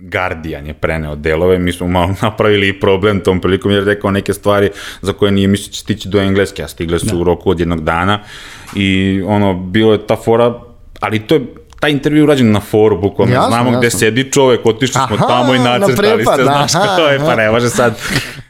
Guardian je preneo delove, mi smo malo napravili problem tom prilikom jer je rekao neke stvari za koje nije mislio da će stići do engleske, a stigle su da. u roku od jednog dana. I ono, bilo je ta fora, ali to je taj intervju urađen na foru, bukvalno. Jasno, znamo jasno. gde sedi čovek, otišli smo Aha, tamo i nacrtali na se, znaš ko je, pa ne može sad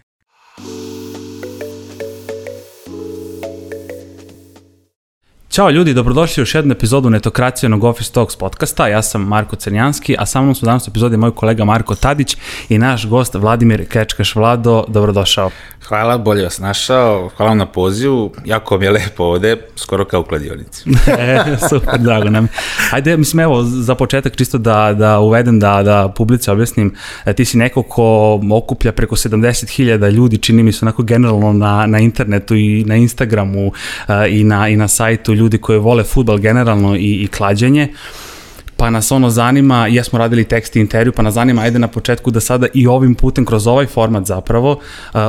Ćao ljudi, dobrodošli u još jednu epizodu netokracijenog Office Talks podcasta. Ja sam Marko Crnjanski, a sa mnom su danas u epizodi moj kolega Marko Tadić i naš gost Vladimir Kečkaš. Vlado, dobrodošao. Hvala, bolje vas našao. Hvala vam na pozivu. Jako mi je lepo ovde, skoro kao u kladionici. e, super, drago nam. Ajde, mislim, evo, za početak čisto da, da uvedem, da, da publici objasnim. E, ti si neko ko okuplja preko 70.000 ljudi, čini mi se onako generalno na, na internetu i na Instagramu e, i, na, i na sajtu ljudi koji vole futbal generalno i, i klađenje pa nas ono zanima, jesmo radili tekst i intervju, pa nas zanima, ajde na početku da sada i ovim putem, kroz ovaj format zapravo, uh,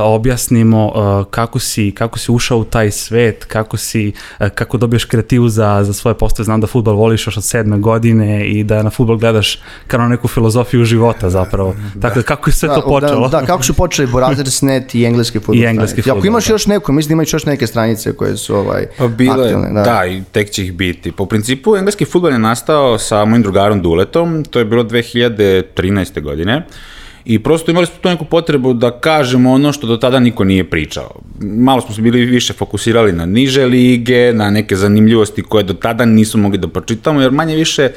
objasnimo uh, kako, si, kako si ušao u taj svet, kako si, uh, kako dobiješ kreativu za, za svoje postave, znam da futbol voliš još od sedme godine i da na futbol gledaš kao na neku filozofiju života zapravo. Da. Tako da, kako je sve da, to počelo? Da, da, kako su počeli Net i engleski futbol. I engleski futbol. Ako imaš da. još neko, mislim da imaš još neke stranice koje su ovaj, pa bile, aktivne. Da. da, i tek će ih biti. Po principu, engleski futbol je nastao sa mojim drugarom Duletom, to je bilo 2013. godine i prosto imali smo tu neku potrebu da kažemo ono što do tada niko nije pričao. Malo smo se bili više fokusirali na niže lige, na neke zanimljivosti koje do tada nismo mogli da pročitamo, jer manje više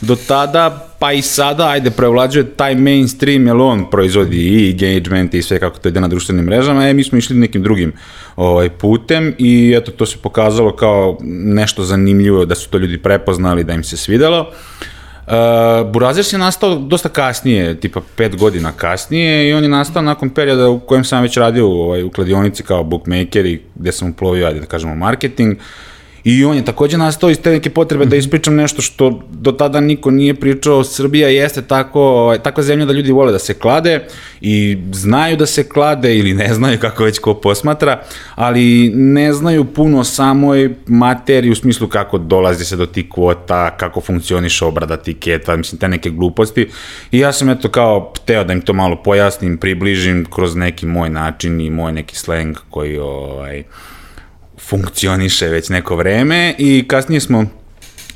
do tada, pa i sada, ajde, prevlađuje taj mainstream, jer on proizvodi i engagement i sve kako to ide na društvenim mrežama, e, mi smo išli nekim drugim ovaj, putem i eto, to se pokazalo kao nešto zanimljivo, da su to ljudi prepoznali, da im se svidelo. Uh, Uh, Burazers je nastao dosta kasnije, tipa pet godina kasnije i on je nastao nakon perioda u kojem sam već radio u, ovaj, u kladionici kao bookmaker i gde sam uplovio, ajde da kažemo, marketing. Uh, I on je takođe nastao iz te neke potrebe da mhm. ispričam nešto što do tada niko nije pričao. Srbija jeste tako, ovaj, takva zemlja da ljudi vole da se klade i znaju da se klade ili ne znaju kako već ko posmatra, ali ne znaju puno samoj materiji u smislu kako dolazi se do tih kvota, kako funkcioniše obrada tiketa, mislim te neke gluposti. I ja sam eto kao hteo da im to malo pojasnim, približim kroz neki moj način i moj neki slang koji ovaj, funkcioniše već neko vreme i kasnije smo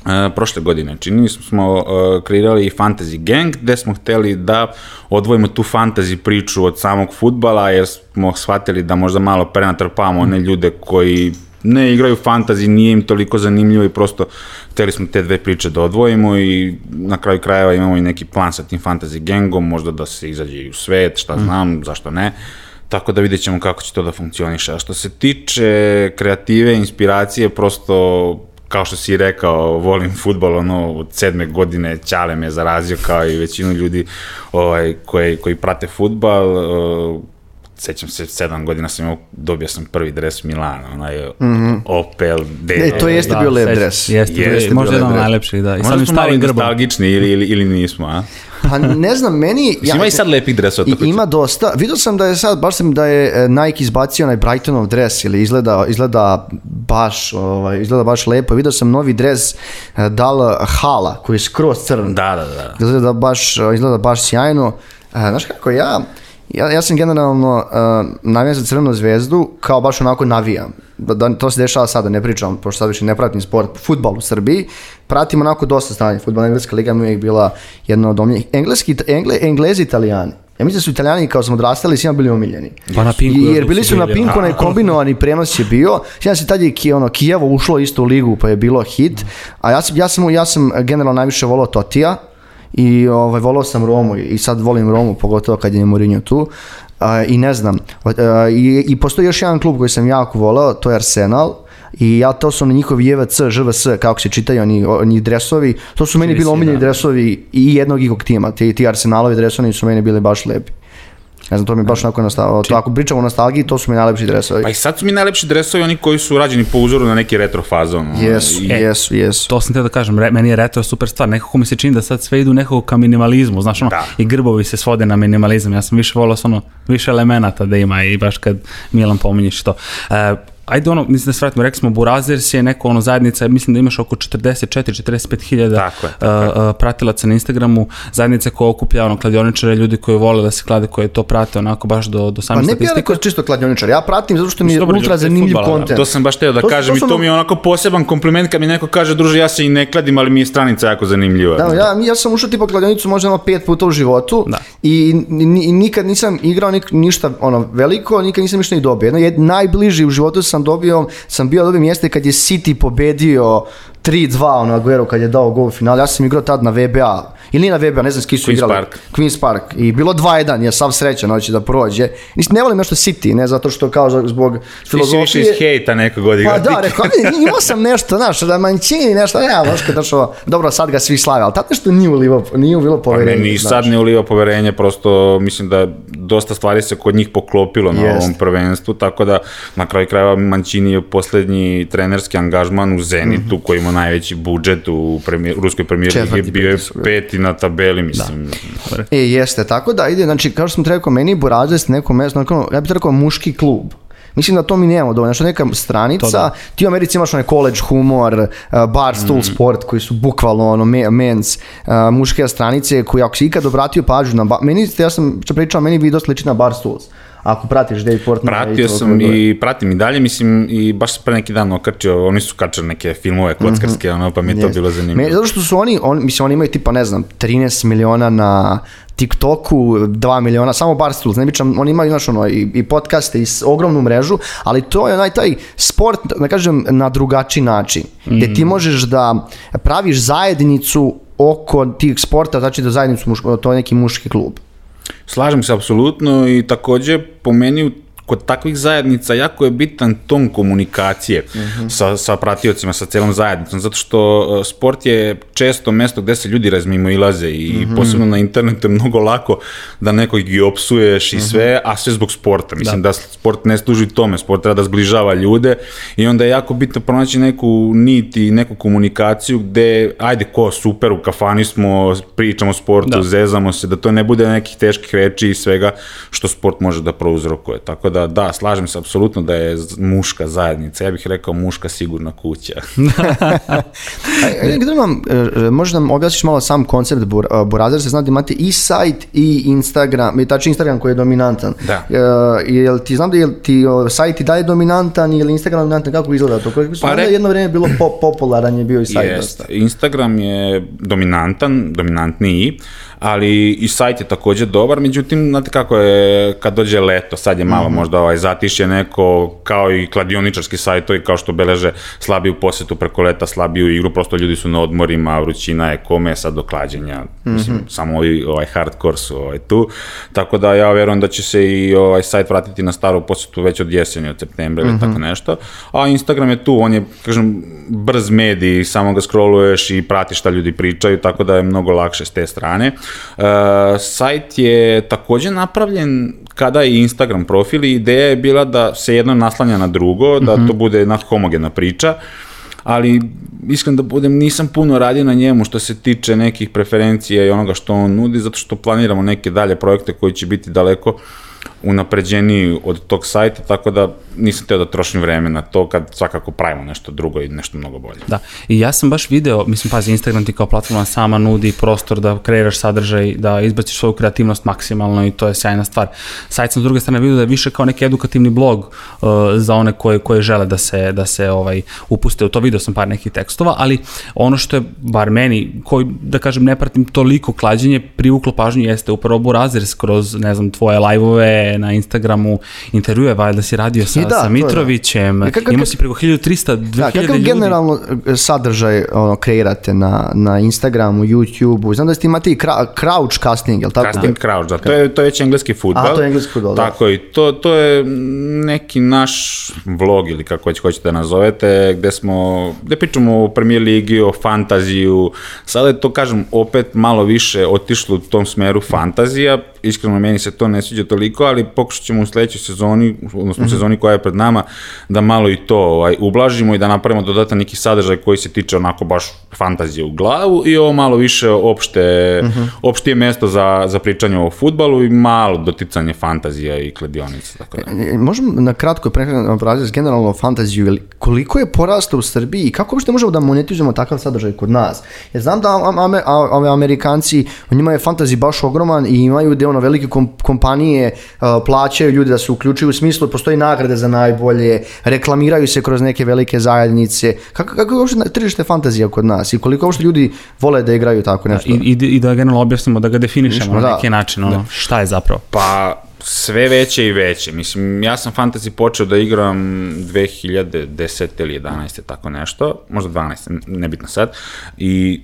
Uh, prošle godine, čini smo, smo uh, kreirali Fantasy Gang, gde smo hteli da odvojimo tu fantasy priču od samog futbala, jer smo shvatili da možda malo prenatrpavamo one ljude koji ne igraju fantasy, nije im toliko zanimljivo i prosto hteli smo te dve priče da odvojimo i na kraju krajeva imamo i neki plan sa tim fantasy gangom, možda da se izađe u svet, šta mm. znam, mm. zašto ne. Uh, Tako da vidjet ćemo kako će to da funkcioniše. A što se tiče kreative, inspiracije, prosto kao što si rekao, volim futbol, ono, od sedme godine Ćale me zarazio kao i većinu ljudi ovaj, koji, koji prate futbal. Sećam se, sedam godina sam imao, dobio sam prvi dres Milana, onaj mm -hmm. Opel D. E, to jeste da, bio lep dres. Jeste, jeste možda jedan od najlepših, da. I Možda smo malo nostalgični ili, ili, ili nismo, a? Pa ne znam, meni... ja, ima i sad lepih dresova. I, ima dosta. Vidio sam da je sad, baš sam da je e, Nike izbacio onaj Brightonov dres ili izgleda, izgleda baš ovaj, izgleda baš lepo. Vidio sam novi dres e, Dal Hala koji je skroz crn. Da, da, da. Izgleda baš, izgleda baš sjajno. E, znaš kako, ja Ja, ja sam generalno uh, navijam za Crvenu zvezdu kao baš onako navijam. Da, da, to se dešava sada, ne pričam, pošto sad više ne pratim sport, futbal u Srbiji, pratim onako dosta stanje. Futbal Engleska liga mi je bila jedna od omiljenih. Engleski, engle, Englezi, Italijani. Ja mislim da su italijani kao smo odrastali svima bili omiljeni. Pa na Pinku. Jer bili su na Pinku, onaj kombinovani prenos je bio. Sjećam se tad je ono, Kijevo ušlo isto u ligu pa je bilo hit. A ja sam, ja sam, ja sam generalno najviše volao Totija i ovaj, volao sam Romu i sad volim Romu, pogotovo kad je Mourinho tu. A, I ne znam, a, i, i postoji još jedan klub koji sam jako volao, to je Arsenal, i ja to su na njihovi JVC, ŽVS, kako se čitaju oni, oni dresovi, to su meni bili omiljeni dresovi i jednog i tima, ti, ti Arsenalovi dresovi su meni bili baš lepi. Ne znam, to mi je baš onako nastavilo. To, ako pričamo o nostalgiji, to su mi najlepši dresovi. Pa i sad su mi najlepši dresovi oni koji su rađeni po uzoru na neki retro fazon. Jesu, e, jesu, jesu. To sam te da kažem, re, meni je retro super stvar. Nekako mi se čini da sad sve idu nekako ka minimalizmu, znaš ono, da. i grbovi se svode na minimalizam. Ja sam više volao ono, više elemenata da ima i baš kad Milan pominješ to. E, ajde ono, mislim da se vratimo, rekli smo Burazers je neko ono zajednica, mislim da imaš oko 44-45 hiljada Tako je, tako uh, pratilaca na Instagramu, zajednica koja okuplja ono kladioničare, ljudi koji vole da se klade, koji to prate onako baš do, do Pa same ne bi ja statistike. čisto kladioničar, ja pratim zato što mi je Dobro, ultra to zanimljiv fudbal, da. kontent. To sam baš teo da To kažem to i su to mi je onako poseban kompliment kad mi neko kaže, druže, ja se i ne kladim, ali mi je stranica jako zanimljiva. Da, ja, ja sam ušao tipa kladionicu možda ono pet puta u životu Da. i, i nikad nisam igrao nik, ništa ono veliko, nikad nisam ništa ni dobio. Jedno jed, najbliži u životu sam dobio, sam bio dobio mjesta kad je City pobedio 3-2 ono Aguero kad je dao gol u finalu. Ja sam igrao tad na VBA. Ili nije na VBA, ne znam s kim su Queen's igrali. Park. Queen's Park. I bilo 2-1, ja sam srećan hoće da prođe. Mislim, ne volim nešto City, ne zato što kao zbog Ti si više filozofije. iz hejta nekog odigrao. Pa da, rekao, ne, imao sam nešto, znaš, da Mancini nešto, ja, znaš, kad došao, dobro, sad ga svi slave, ali tad nešto nije ulivao, nije ulivao Pa poverenje. meni i znaš. sad ne uliva poverenje, prosto mislim da dosta stvari se kod njih poklopilo na Jest. ovom prvenstvu, tako da na kraju krajeva Mancini je poslednji trenerski angažman u Zenitu koji ima najveći budžet u premijer, ruskoj premijeri je bio je peti na tabeli, mislim. E, jeste, tako da ide, znači, kao što sam ti rekao, meni Burazes neko mesto, onako, ja bih to rekao muški klub. Mislim da to mi nemamo dovoljno, znači neka stranica, da. ti u Americi imaš onaj college humor, uh, bar stool Mhm. sport koji su bukvalno ono me, men's uh, muške stranice koji ako si ikad obratio pažnju na, ba- meni, ja sam što pričao, meni video sliči na bar stools. Ako pratiš Dave Portmana i Pratio to sam i pratim i dalje, mislim, i baš sam pre neki dan okačio, oni su kačali neke filmove kockarske, ono, pa mi je to Jeste. bilo Me, zanimljivo. zato što su oni, on, mislim, oni imaju tipa, ne znam, 13 miliona na TikToku, 2 miliona, samo Barstools, ne pričam, oni imaju, znaš, ono, i, i podcaste, i s- ogromnu mrežu, ali to je onaj taj sport, da kažem, na drugačiji način, gde ti možeš da praviš zajednicu oko tih sporta, znači da zajednicu, muško, to je neki muški klub. Slažem se apsolutno i takođe po meni kod takvih zajednica jako je bitan ton komunikacije sa, sa pratiocima, sa celom zajednicom, zato što e, sport je često mesto gde se ljudi razmimoilaze i posebno na internetu je mnogo lako da nekog i opsuješ i sve, a sve zbog sporta. Mislim da. sport ne služi tome, sport treba da zbližava ljude i onda je jako bitno pronaći neku nit i neku komunikaciju gde, ajde ko, super, u kafani smo, pričamo o sportu, Da. zezamo se, da to ne bude nekih teških reči i svega što sport može da prouzrokuje. Tako da, da, slažem se apsolutno da je muška zajednica. Ja bih rekao muška sigurna kuća. Ajde, gdje nam, e, možda nam objasniš malo sam koncept Bur, Burazir, se zna da imate i sajt i Instagram, i tači Instagram koji je dominantan. Da. E, jel ti znam da je ti sajt i dalje dominantan ili Instagram dominantan, kako izgleda to? Kako Pa pa, re- jedno vrijeme bilo po, popularan je bio i sajt. Jest. Instagram je dominantan, dominantniji, ali i sajt je takođe dobar, međutim, znate kako je kad dođe leto, sad je malo možda ovaj zatišje neko, kao i kladioničarski sajtovi, kao što beleže slabiju posetu preko leta, slabiju igru, prosto ljudi su na odmorima, vrućina je kome sad do klađenja, mislim, samo ovi, ovaj hardcore su ovaj, tu, tako da ja verujem da će se i ovaj sajt vratiti na staru posetu već od jeseni, od septembra ili tako nešto, a Instagram je tu, on je, kažem, brz medij, samo ga scrolluješ i pratiš šta ljudi pričaju, tako da je mnogo lakše s te strane. E, sajt je takođe napravljen kada je Instagram profil i ideja je bila da se jedno naslanja na drugo, da to bude jedna homogena priča, ali iskren da budem, nisam puno radio na njemu što se tiče nekih preferencija i onoga što on nudi, zato što planiramo neke dalje projekte koji će biti daleko unapređeniji od tog sajta, tako da nisam teo da trošim vreme na to kad svakako pravimo nešto drugo i nešto mnogo bolje. Da, i ja sam baš video, mislim, pazi, Instagram ti kao platforma sama nudi prostor da kreiraš sadržaj, da izbaciš svoju kreativnost maksimalno i to je sjajna stvar. Sajt sam s druge strane video da je više kao neki edukativni blog uh, za one koje, koje žele da se, da se ovaj, upuste u to. Video sam par nekih tekstova, ali ono što je, bar meni, koji, da kažem, ne pratim toliko klađenje, privuklo pažnju jeste upravo Burazers kroz, ne znam, tvoje live-ove na Instagramu, intervjue, valjda si radio sa, I da, sa je da. Mitrovićem, kak- imao si preko 1300, 2000 Da, kakav ljudi. generalno e, sadržaj ono, kreirate na, na Instagramu, YouTubeu? Znam da ste imate i kra, crouch casting, jel tako? Casting Crouch, da, to je, to je već engleski futbal. A, to je engleski fudbal, da. Tako i to, to je neki naš vlog ili kako već hoćete da nazovete, gde smo, gde pričamo o Premier Ligi, o fantaziju, sada je to, kažem, opet malo više otišlo u tom smeru fantazija, iskreno meni se to ne sviđa toliko, toliko, ali pokušat ćemo u sledećoj sezoni, odnosno u sezoni koja je pred nama, da malo i to ovaj, ublažimo i da napravimo dodatan neki sadržaj koji se tiče onako baš fantazije u glavu i ovo malo više opšte, opštije mesto za, za pričanje o futbalu i malo doticanje fantazija i kladionica. Tako da. E, Možemo na kratko prekrenuti obraziti generalno fantaziju, ili koliko je porastao u Srbiji i kako uopšte možemo da monetizujemo takav sadržaj kod nas? Jer znam da am- ame, a- ove Amerikanci, u njima je fantazi baš ogroman i imaju gde ono velike kom- kompanije a, plaćaju ljudi da se uključuju u smislu, postoji nagrade za najbolje, reklamiraju se kroz neke velike zajednice. Kako, kako je uopšte na- tržište fantazija kod nas i koliko uopšte ljudi vole da igraju tako nešto? I, i, I da generalno objasnimo, da ga definišemo Da. na neki način, ono, šta je zapravo. Pa sve veće i veće. Mislim, ja sam fantasy počeo da igram 2010 ili 11. tako nešto, možda 12, n- nebitno sad. I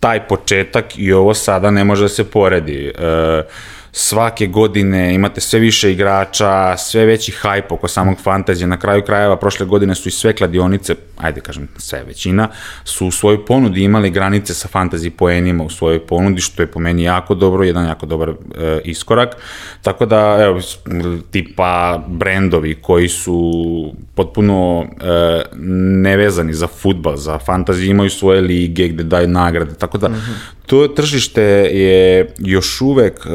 taj početak i ovo sada ne može da se poredi. E, svake godine imate sve više igrača, sve veći hajp oko samog fantazije. Na kraju krajeva prošle godine su i sve kladionice, ajde kažem sve većina, su u svojoj ponudi imali granice sa fantasy poenima u svojoj ponudi, što je po meni jako dobro, jedan jako dobar e, iskorak. Tako da, evo, tipa brendovi koji su potpuno e, nevezani za futbal, za fantaziju, imaju svoje lige gde daju nagrade, tako da to tržište je još uvek e,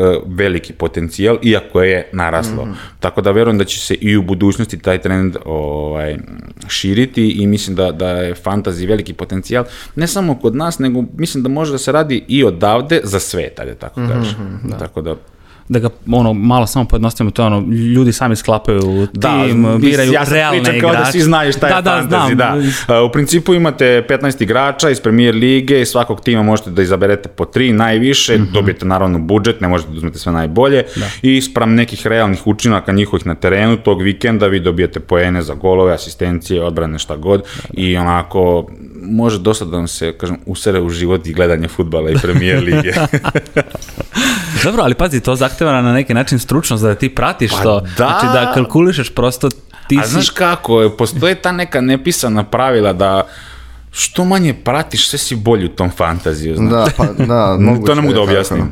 veliki potencijal, iako je naraslo. Tako da verujem da će se i u budućnosti taj trend ovaj, širiti i mislim da, da je fantasy veliki potencijal, ne samo kod nas, nego mislim da može da se radi i odavde za ajde tako kažem. Tako da, Da ga ono, malo samo pojednostavimo, to ono, ljudi sami sklapaju tim, mislim, biraju ja realne igrače. kao da svi znaju šta je da, da, fantasy, znam. da. A, U principu imate 15 igrača iz premier lige, iz svakog tima možete da izaberete po tri najviše, Mhm. dobijete naravno budžet, ne možete da uzmete sve najbolje i spram nekih realnih učinaka njihovih na terenu, tog vikenda vi dobijete poene za golove, asistencije, odbrane, šta god i onako može dosta da vam se, kažem, usere u život i gledanje futbala i premier lige. Dobro, ali pazi, to zahteva na neki način stručnost da ti pratiš Pa to. da. Znači da kalkulišeš prosto ti A si... znaš kako, postoje ta neka nepisana pravila da što manje pratiš, sve si bolji u tom fantaziju, znaš. Da, pa, da, moguće to ne mogu da tako. objasnim.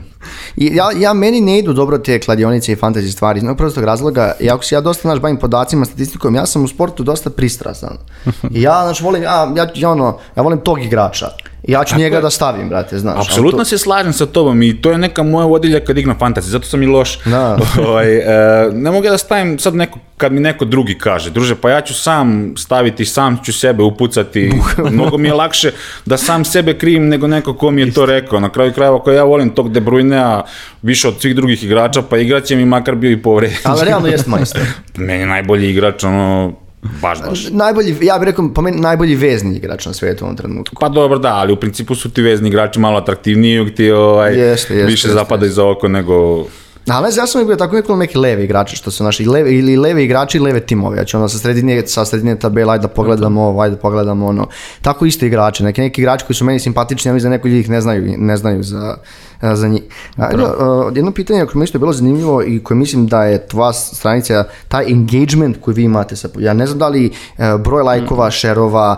I ja, ja, meni ne idu dobro te kladionice i fantasy stvari, iz jednog prostog razloga, jako se ja dosta, znaš, bavim podacima, statistikom, ja sam u sportu dosta pristrasan. I ja, znaš, volim, ja, ja, ja, ono, ja volim tog igrača. Ja ću njega da stavim, brate, znaš. Apsolutno to- se slažem sa tobom i to je neka moja vodilja kad igram fantasy, zato sam i loš. Da. ovaj, e, ne mogu ja da stavim sad neko, kad mi neko drugi kaže, druže, pa ja ću sam staviti, sam ću sebe upucati, mnogo mi je lakše da sam sebe krivim nego neko ko mi je to rekao. Na kraju krajeva, ako ja volim tog De Bruynea više od svih drugih igrača, pa igraće mi makar bio i povređen. Ali realno jest majstor. Meni je najbolji igrač, ono, baš, baš. najbolji, ja bih rekao, po meni najbolji vezni igrač na svijetu u ovom trenutku. Pa dobro, da, ali u principu su ti vezni igrači malo atraktivniji, ti ovaj, Jeste, jeste, više jeste, zapada za oko nego... Ali ne znam, ja sam uvijek bio tako uvijek neki levi igrači, što su naši levi, ili levi igrači i leve timove. Znači ono sa sredine, sa sredine tabela, ajde da pogledamo ovo, ajde da pogledamo ono. Tako isto igrači, neki, neki igrači koji su meni simpatični, ja mislim da neko ljudi ih ne znaju, ne znaju za, za njih. A, jedno, jedno pitanje koje mi je bilo zanimljivo i koje mislim da je tvoja stranica, taj engagement koji vi imate sa, ja ne znam da li uh, broj lajkova, šerova,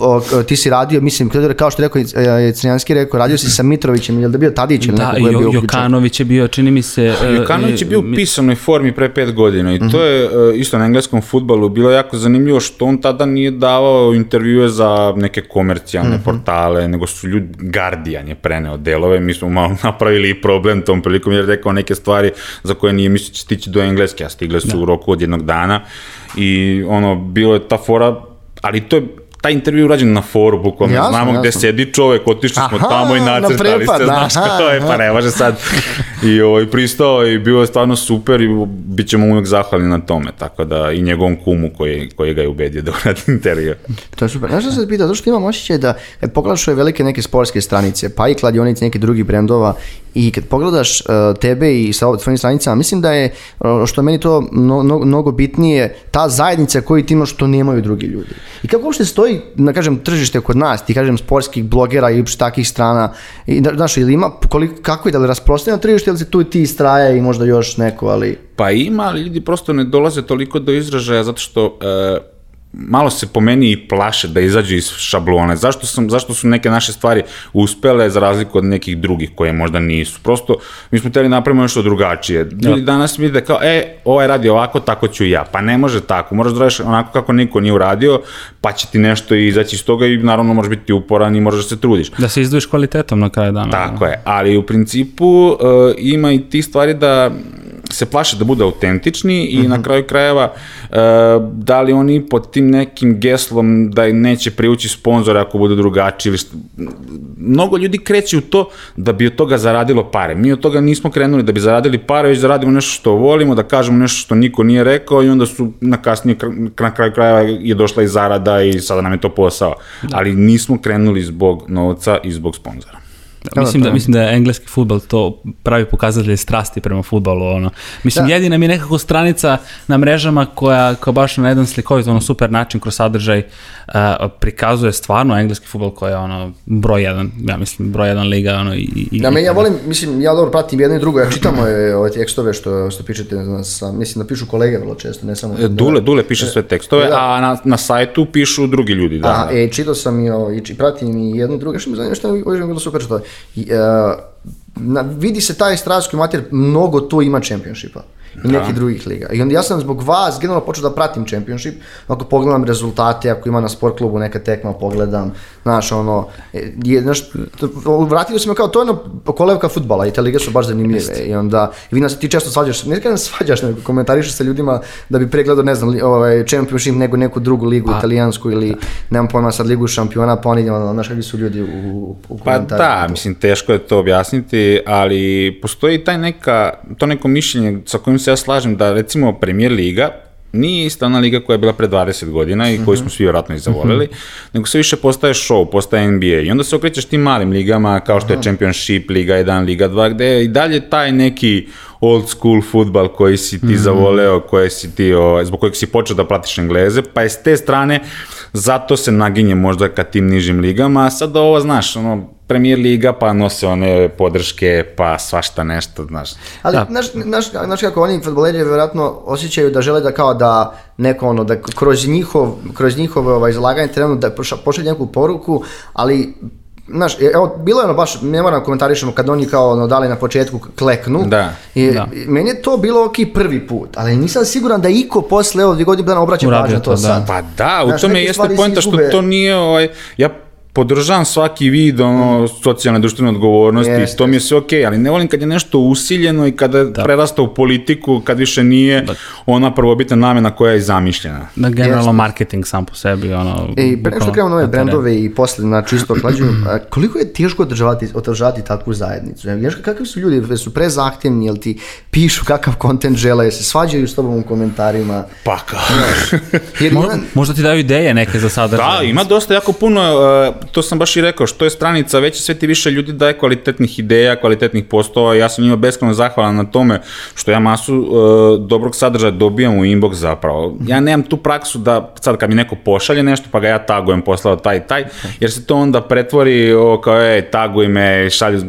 o- ti si radio, mislim, kao što je rekao uh, Crnjanski rekao, radio si sa Mitrovićem, je li da bio Tadić ili Da, neko ko je bio? Jokanović je bio, čini mi se... e, Jokanović je bio u mi- pisanoj formi pre pet godina i to je e, isto na engleskom futbalu bilo jako zanimljivo što on tada nije davao intervjue za neke komercijalne portale, nego su ljudi, Guardian je preneo delove, mi smo malo napravili problem tom prilikom jer je rekao neke stvari za koje nije mislio će stići do engleske, a stigle su u roku od jednog dana. I ono, bilo je ta fora, ali to je taj intervju urađen na foru, bukvalno Jasno, znamo gde jasno. sedi čovek, otišli smo Aha, tamo i na nacrtali se, znaš aha, kao je, pa ne može sad. I ovaj, pristao i bio je stvarno super i bit ćemo uvijek zahvalni na tome, tako da i njegovom kumu koji, koji ga je ubedio da uradi intervju. To je super. Znaš što se pitao? Zato što imam osjećaj da kad pogledaš ove velike neke sportske stranice, pa i kladionice nekih drugih brendova i kad pogledaš uh, tebe i sa tvojim stranicama, mislim da je, uh, što je meni to mno- mno- mnogo bitnije, ta zajednica koju ti imaš što nemaju drugi ljudi. I kako uopšte stoji, da kažem, tržište kod nas, ti kažem, sportskih blogera i uopšte takih strana, i, da, znaš, ili ima, koliko, kako je, da li rasprostranjeno tržište ili se tu i ti istraja i možda još neko, ali... Pa ima, ali ljudi prosto ne dolaze toliko do izražaja zato što e, malo se po meni i plaše da izađu iz šablone. Zašto, sam, zašto su neke naše stvari uspele za razliku od nekih drugih koje možda nisu? Prosto, mi smo hteli napravimo nešto drugačije. Ljudi Ja. danas vide kao, e, ovaj radi ovako, tako ću ja. Pa ne može tako, moraš da radiš onako kako niko nije uradio, pa će ti nešto izaći iz toga i naravno možeš biti uporan i moraš da se trudiš. Da se izdvojiš kvalitetom na kraju dana. Tako je, ali u principu uh, ima i tih stvari da se plaše da budu autentični i na kraju krajeva uh, da li oni pod tim nekim geslom da neće priući sponzore ako budu drugačiji ili što... mnogo ljudi kreće u to da bi od toga zaradilo pare. Mi od toga nismo krenuli da bi zaradili pare, već zaradimo nešto što volimo, da kažemo nešto što niko nije rekao i onda su na kasnije na kraju krajeva je došla i zarada i sada nam je to posao. Ali nismo krenuli zbog novca i zbog sponzora. Da, mislim, da, mislim da je engleski futbol to pravi pokazatelj strasti prema futbolu. Ono. Mislim, Da. jedina mi je nekako stranica na mrežama koja, koja baš na jedan slikovit, ono, super način kroz sadržaj uh, prikazuje stvarno engleski futbol koji je ono, broj jedan, ja mislim, broj jedan liga. Ono, i, i, Ja, meni, ja volim, mislim, ja dobro pratim jedno i drugo, ja čitam ove, ove tekstove što, što pišete, na- sa, mislim da pišu kolege vrlo često, ne samo... E, Dule, Dule piše sve tekstove, da. a na, na sajtu pišu drugi ljudi, da. Aha, da. e, čitao sam i, ovo, i pratim i jedno i drugo, što mi zanima, što je bilo super što je. E, na, vidi se taj strateški mater, mnogo tu ima čempionšipa i nekih drugih liga. I onda ja sam zbog vas generalno počeo da pratim championship, ako pogledam rezultate, ako ima na sport klubu neka tekma, pogledam, znaš, ono, e, je, znaš, vratili su me kao, to je ono kolevka futbala i te lige su baš zanimljive. I onda, i vi nas ti često svađaš, ne kažem svađaš, nego komentarišeš sa ljudima da bi pregledao, ne znam, ovaj, championship nego neku drugu ligu, italijansku ili, nemam pojma sad ligu šampiona, pa oni, ono, znaš kakvi su ljudi u, u, u Pa da, mislim, teško je to objasniti, ali postoji taj neka, to neko mišljenje sa kojim se ja slažem da recimo Premier Liga nije ista ona liga koja je bila pre 20 godina i koju smo svi vjerojatno i zavoleli, nego sve više postaje show, postaje NBA i onda se okrećeš tim malim ligama kao što je Championship, Liga 1, Liga 2, gde je i dalje taj neki old school futbal koji si ti zavoleo, koje si ti, o, zbog kojeg si počeo da platiš Engleze, pa je s te strane zato se naginje možda ka tim nižim ligama, a sad ovo, znaš, ono, Premier Liga, pa nose one podrške, pa svašta nešto, znaš. Ali, Da. znaš, znaš, znaš kako oni futboleri vjerojatno osjećaju da žele da kao da neko ono, da kroz njihov, kroz njihove ovaj, izlaganje trebamo da poša- pošalje neku poruku, ali Znaš, e, evo, bilo je ono baš, ne moram komentarišemo kad oni kao ono, dali na početku kleknu. Da. I, Da. meni je to bilo ok prvi put, ali nisam siguran da iko posle evo dvije godine dana obraća pažnju na to, to, da. sad. Pa da, u Znaš, tome jeste poenta što izgube. to nije, ovaj, ja podržavam svaki vid ono, socijalne društvene odgovornosti, Jeste. to mi je sve okej, ali ne volim kad je nešto usiljeno i kada prerasta u politiku, kad više nije ona prvobitna namena koja je zamišljena. Da, generalno Jeste. marketing sam po sebi, ono... I pre nego što krenemo na ove na terenu. brendove i posle na čisto klađenju, a koliko je teško održavati, održavati takvu zajednicu? Znaš, kakvi su ljudi, su prezahtevni, jel ti pišu kakav kontent žele, jel se svađaju s tobom u komentarima? Pa kao. Jer Mo- Možda ti daju ideje neke za sadržaj. Da, ima dosta jako puno, uh, to sam baš i rekao, što je stranica veća, sve ti više ljudi daje kvalitetnih ideja, kvalitetnih postova, ja sam njima beskreno zahvalan na tome što ja masu uh, dobrog sadržaja dobijam u inbox zapravo. Ja nemam tu praksu da sad kad mi neko pošalje nešto pa ga ja tagujem poslao taj i taj, jer se to onda pretvori o, kao ej, taguj me, šalju,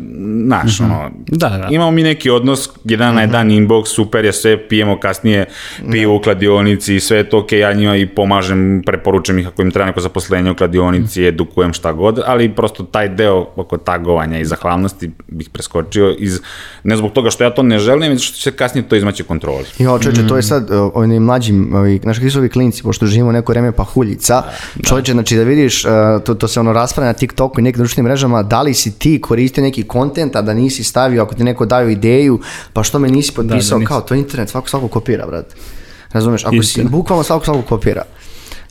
znaš, ono, Da, da. imamo mi neki odnos, jedan na jedan inbox, super je sve, pijemo kasnije pivo u kladionici, sve je to ok, ja njima i pomažem, preporučujem ih ako im treba neko zaposlenje u kladionici, edukujem šta god, ali prosto taj deo oko tagovanja i zahvalnosti bih preskočio iz, ne zbog toga što ja to ne želim, već što će kasnije to izmaći kontroli. Jo, čovječe, to je sad uh, onim mlađim, ovi, znaš kakvi su ovi klinci, pošto živimo neko vreme pahuljica, čovječe, znači da vidiš, uh, to, to se ono raspravlja na TikToku i nekim društvenim mrežama, da li si ti koristio neki kontent, a da nisi stavio, ako ti neko daju ideju, pa što me nisi potpisao, nisi. kao to je internet, svako svako kopira, brate. Razumeš, ako Istina. si, bukvalno svako svako kopira.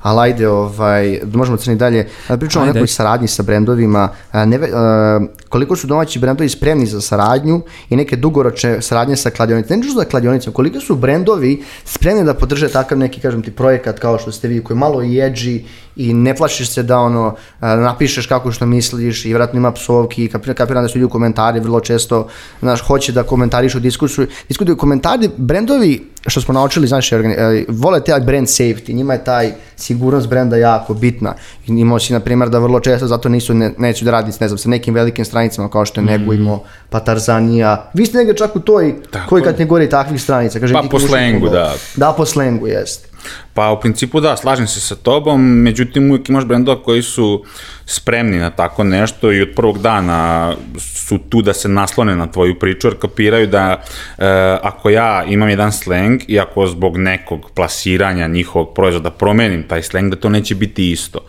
Ali ajde, ovaj, možemo crni dalje. A, Pričamo o nekoj saradnji sa brendovima. A, Ne, a, koliko su domaći brendovi spremni za saradnju i neke dugoročne saradnje sa kladionicama. Ne za kladionicama, koliko su brendovi spremni da podrže takav neki, kažem ti, projekat kao što ste vi, koji malo i edgy i ne plašiš se da ono, napišeš kako što misliš i vjerojatno ima psovki i kapiram, da su ljudi u komentari vrlo često, znaš, hoće da komentarišu diskusiju. Diskutuju komentari, brendovi, što smo naučili, znaš, e, vole taj brand safety, njima je taj sigurnost brenda jako bitna. I imao si, na primjer, da vrlo često zato nisu, ne, neću da radi, ne znam, sa nekim velikim stranicama kao što je Negujmo, pa Tarzanija. Vi ste negdje čak u toj, Tako koji kategoriji takvih stranica? Kaže, Pa po slengu, da. Da, po slengu, jest. Pa u principu da, slažem se sa tobom, međutim uvijek imaš brendova koji su spremni na tako nešto i od prvog dana su tu da se naslone na tvoju priču, jer kapiraju da e, ako ja imam jedan sleng i ako zbog nekog plasiranja njihovog proizvoda promenim taj sleng, da to neće biti isto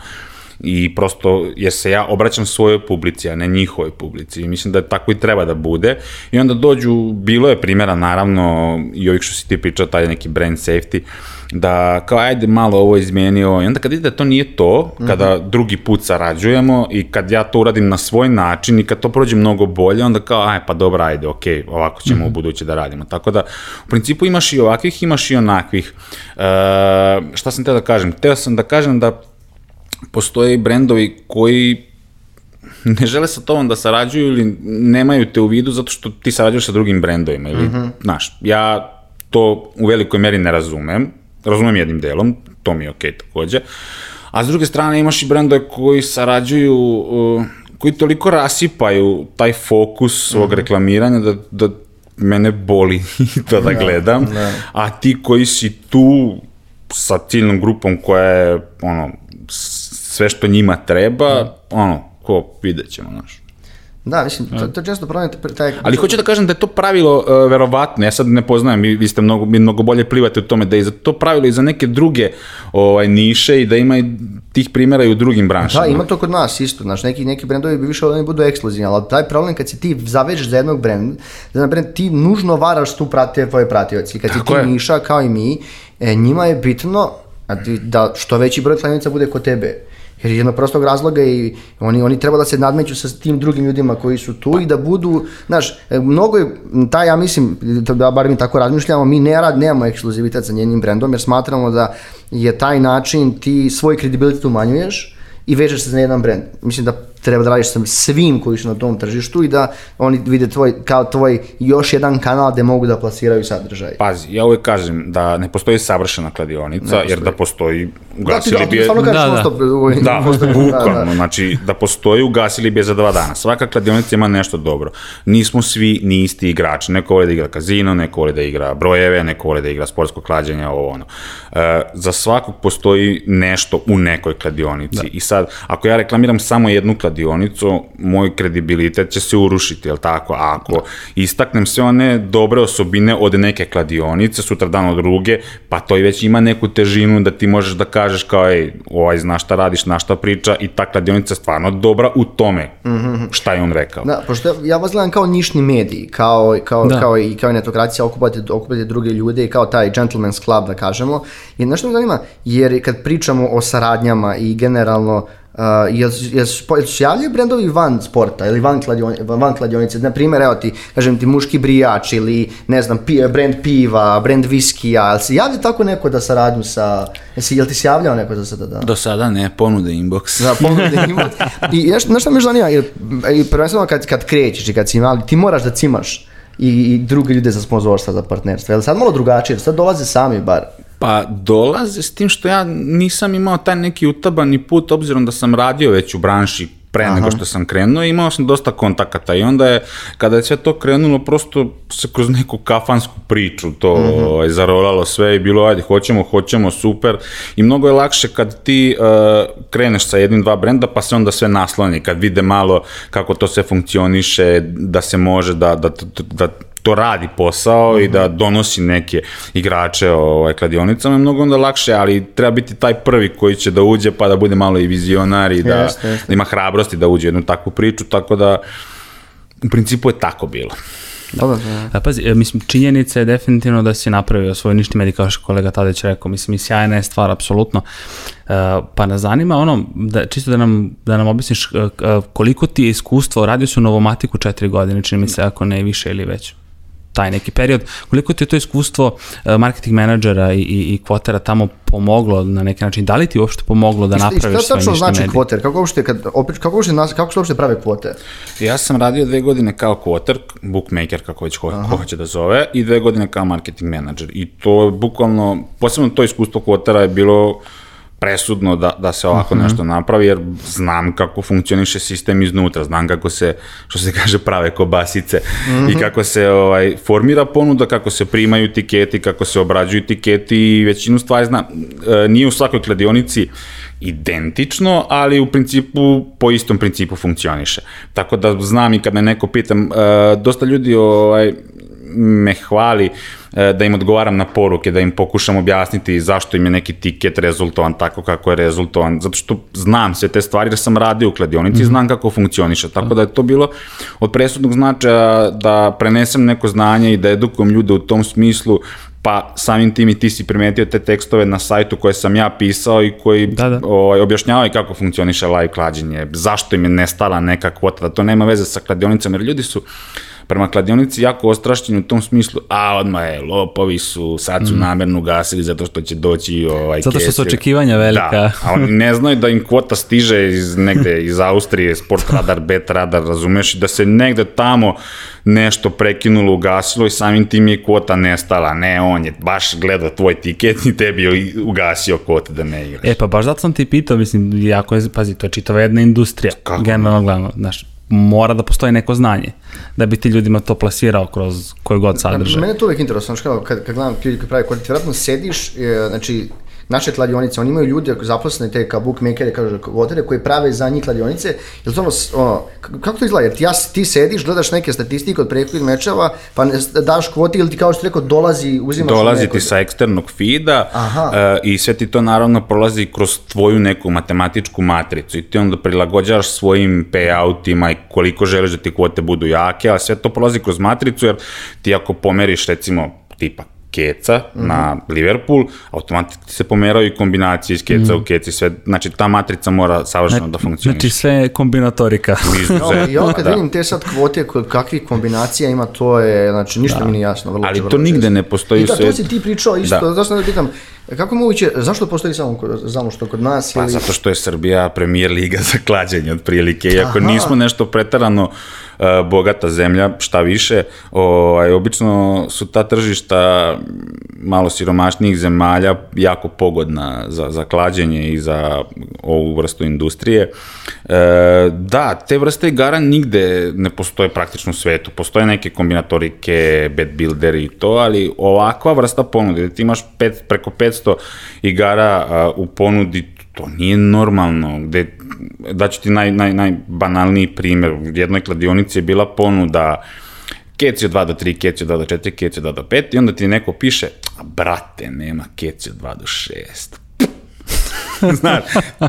i prosto, jer se ja obraćam svojoj publici, a ne njihovoj publici i mislim da tako i treba da bude i onda dođu, bilo je primjera naravno i ovih što si ti pričao, taj neki brand safety, da kao ajde malo ovo izmenio i onda kad ide da to nije to, kada mm -hmm. drugi put sarađujemo i kad ja to uradim na svoj način i kad to prođe mnogo bolje, onda kao aj pa dobro ajde, ok, ovako ćemo mm -hmm. u buduće da radimo. Tako da u principu imaš i ovakvih, imaš i onakvih. E, šta sam te da kažem? Teo sam da kažem da postoje brendovi koji ne žele sa tobom da sarađuju ili nemaju te u vidu zato što ti sarađuješ sa drugim brendovima ili, mm -hmm. znaš, ja to u velikoj meri ne razumem, razumem jednim delom, to mi je okej okay, takođe, a s druge strane imaš i brendove koji sarađuju, uh, koji toliko rasipaju taj fokus svog mm -hmm. reklamiranja da, da mene boli to da, da gledam, da. a ti koji si tu sa ciljnom grupom koja je ono, sve što njima treba, da. ono, ko vidjet ćemo, znaš. Da, mislim, to, to često problem taj... Ali hoću da kažem da je to pravilo uh, verovatno, ja sad ne poznajem, vi, vi ste mnogo, vi mnogo bolje plivate u tome, da je za to pravilo i za neke druge ovaj, niše i da ima i tih primjera i u drugim branšama. Da, ima to kod nas isto, znaš, neki, neki brendovi bi više da ne budu ekskluzivni, ali taj problem kad se ti zavežeš za jednog brenda, za jedan brend, ti nužno varaš tu prate tvoje pratioci. Kad Tako ti je. niša kao i mi, e, njima je bitno da što veći broj kladionica bude kod tebe jer je jedno prostog razloga i oni, oni treba da se nadmeću sa tim drugim ljudima koji su tu i da budu, znaš, e, mnogo je, taj, ja mislim, da bar mi tako razmišljamo, mi ne rad, nemamo ekskluzivitet sa njenim brendom, jer smatramo da je taj način ti svoj kredibilitet umanjuješ i vežeš se za jedan brend. Mislim da treba da radiš sa svim koji su na tom tržištu i da oni vide tvoj, kao tvoj još jedan kanal gde mogu da plasiraju sadržaj. Pazi, ja uvek kažem da ne postoji savršena kladionica, postoji. jer da postoji, ugasili da, bi je... Da, ti, da, da, da, bukvalno, da, da. znači da postoji, ugasili bi je za dva dana. Svaka kladionica ima nešto dobro. Nismo svi ni isti igrači. Neko voli da igra kazino, neko voli da igra brojeve, neko voli da igra sportsko klađenje, ovo ono. E, za svakog postoji nešto u nekoj kladionici. Da. I sad, ako ja reklamiram samo jednu kladionicu, kladionicu, moj kredibilitet će se urušiti, jel tako? A ako istaknem sve one dobre osobine od neke kladionice, sutra dan od druge, pa to i već ima neku težinu da ti možeš da kažeš kao, ej, ovaj zna šta radiš, na šta priča i ta kladionica je stvarno dobra u tome mm -hmm. šta je on rekao. Da, pošto ja vas gledam kao nišni mediji, kao, kao, da. kao, i, kao i netokracija, okupate, okupate druge ljude i kao taj gentleman's club, da kažemo. I nešto me zanima, jer kad pričamo o saradnjama i generalno Uh, jel, jel, jel se javljaju brendovi van sporta ili van, kladion, van kladionice? Na primjer, evo ti, kažem ti, muški brijač ili, ne znam, pi, brend piva, brend viskija, jel se javlja tako neko da saradnju sa, jel, si, jel ti se javljao neko za sada? Da? Do sada ne, ponude inbox. Da, ponude inbox. I nešto, nešto me zanima, jer, prvenstveno kad, kad krećeš i kad si mali, ti moraš da cimaš i, i druge ljude za sponzorstva, za partnerstvo. Jel sad malo drugačije, sad dolaze sami bar. Pa dolaze s tim što ja nisam imao taj neki utabani put, obzirom da sam radio već u branši pre Aha. nego što sam krenuo, imao sam dosta kontakata i onda je, kada je sve to krenulo, prosto se kroz neku kafansku priču to mm -hmm. zarolalo sve i bilo, ajde, hoćemo, hoćemo, super i mnogo je lakše kad ti uh, kreneš sa jednim, dva brenda, pa se onda sve nasloni, kad vide malo kako to sve funkcioniše, da se može, da, da, da, da to radi posao mm -hmm. i da mhm. donosi neke igrače ovaj, kladionicama je mnogo onda lakše, ali treba biti taj prvi koji će da uđe pa da bude malo i vizionar i da, jeste, jeste. da ima hrabrosti da uđe u jednu takvu priču, tako da u principu je tako bilo. Dobro, da. Pazi, e, mislim, činjenica je definitivno da si napravio svoj ništi medij, kao što kolega Tadeć rekao, mislim, i sjajna je stvar, apsolutno. Uh, pa nas zanima ono, da, čisto da nam, da nam objasniš uh, koliko ti je iskustvo, radio si u Novomatiku četiri godine, čini mi se, ako ne više ili već taj neki period. Koliko ti je to iskustvo e, marketing menadžera i, i, i kvotera tamo pomoglo na neki način? Da li ti uopšte pomoglo da napraviš svoje ništa medije? Šta znači kvoter? Kako uopšte, kad, opet, kako, uopšte, kako se uopšte prave kvote? Ja sam radio dve godine kao kvoter, bookmaker, kako već ko, ko hoće da zove, i dve godine kao marketing menadžer. I to je bukvalno, posebno to iskustvo kvotera je bilo presudno da, da se ovako nešto napravi, jer znam kako funkcioniše sistem iznutra, znam kako se, što se kaže, prave kobasice i kako se ovaj, formira ponuda, kako se primaju tiketi, kako se obrađuju tiketi i većinu stvari znam. E, nije u svakoj kladionici identično, ali u principu po istom principu funkcioniše. Tako da znam i kad me neko pitam, e, dosta ljudi ovaj, me hvali da im odgovaram na poruke, da im pokušam objasniti zašto im je neki tiket rezultovan tako kako je rezultovan, zato što znam sve te stvari jer sam radio u kladionici i znam kako funkcioniše, tako da je to bilo od presudnog značaja da prenesem neko znanje i da edukujem ljude u tom smislu pa samim tim i ti si primetio te tekstove na sajtu koje sam ja pisao i koji Da, da. ovaj, objašnjavaju kako funkcioniše live klađenje, zašto im je nestala neka kvota, da to nema veze sa kladionicom, jer ljudi su prema kladionici jako ostrašćeni u tom smislu, a odmah je, lopovi su, sad su namerno ugasili zato što će doći ovaj Mm. Zato što su očekivanja velika. Da, a oni ne znaju da im kvota stiže iz negde iz Austrije, Sport Radar, Bet Radar, razumeš, i da se negde tamo nešto prekinulo, ugasilo i samim tim je kvota nestala. Ne, on je baš gledao tvoj tiket i tebi je ugasio kvote da ne igraš. E pa baš zato sam ti pitao, mislim, jako je, pazi, to je čitava jedna industrija, Kako? generalno gledano, znaš, mora da postoji neko znanje, da bi ti ljudima to plasirao kroz koji god sadržaj. Mene je to uvek interesantno, kao, kad, kad gledam ljudi koji pravi kontent, ti vjerojatno sediš, e, znači, naše kladionice, oni imaju ljude zaposlene, te kao bookmakere, kažu votere, koji prave za njih kladionice, jel to ono, kako to izgleda, jer ti, ja, ti sediš, gledaš neke statistike od prethodnih mečeva, pa ne, daš kvoti ili ti kao što rekao, dolazi, uzimaš Dolazi nekog. ti sa eksternog feeda Aha. e, i sve ti to naravno prolazi kroz tvoju neku matematičku matricu i ti onda prilagođavaš svojim payoutima i koliko želiš da ti kvote budu jake, a sve to prolazi kroz matricu jer ti ako pomeriš recimo tipa keca Mhm. na Liverpool, automatski se pomeraju i kombinacije iz keca u keci, sve, znači ta matrica mora savršeno da funkcioniše. Znači sve kombinatorika. No, i ja kad da. vidim te sad kvote, kakvih kombinacija ima, to je, znači, ništa mi nije jasno. Vrlo, Ali vrlo to nigde ne postoji I u da, to svijetu. si ti pričao isto, Da. da. zašto ne pitam, kako je moguće, zašto postoji samo, kod- samo što kod nas? Pa ili... zato što je Srbija premijer liga za klađenje otprilike. Iako Aha. nismo nešto pretarano uh, bogata zemlja, šta više, ovaj, obično su ta tržišta malo siromašnijih zemalja jako pogodna za, za klađenje i za ovu vrstu industrije. E, da, te vrste igara nigde ne postoje praktično u svetu. Postoje neke kombinatorike, bet builderi i to, ali ovakva vrsta ponude, da ti imaš pet, preko 500 igara a, u ponudi, to nije normalno, gde, daću ti naj, naj, najbanalniji primjer, u jednoj kladionici je bila ponuda keci od 2 do 3, keci od 2 do 4, keci od 2 do 5 i onda ti neko piše, a brate, nema keci od 2 do 6. Znaš,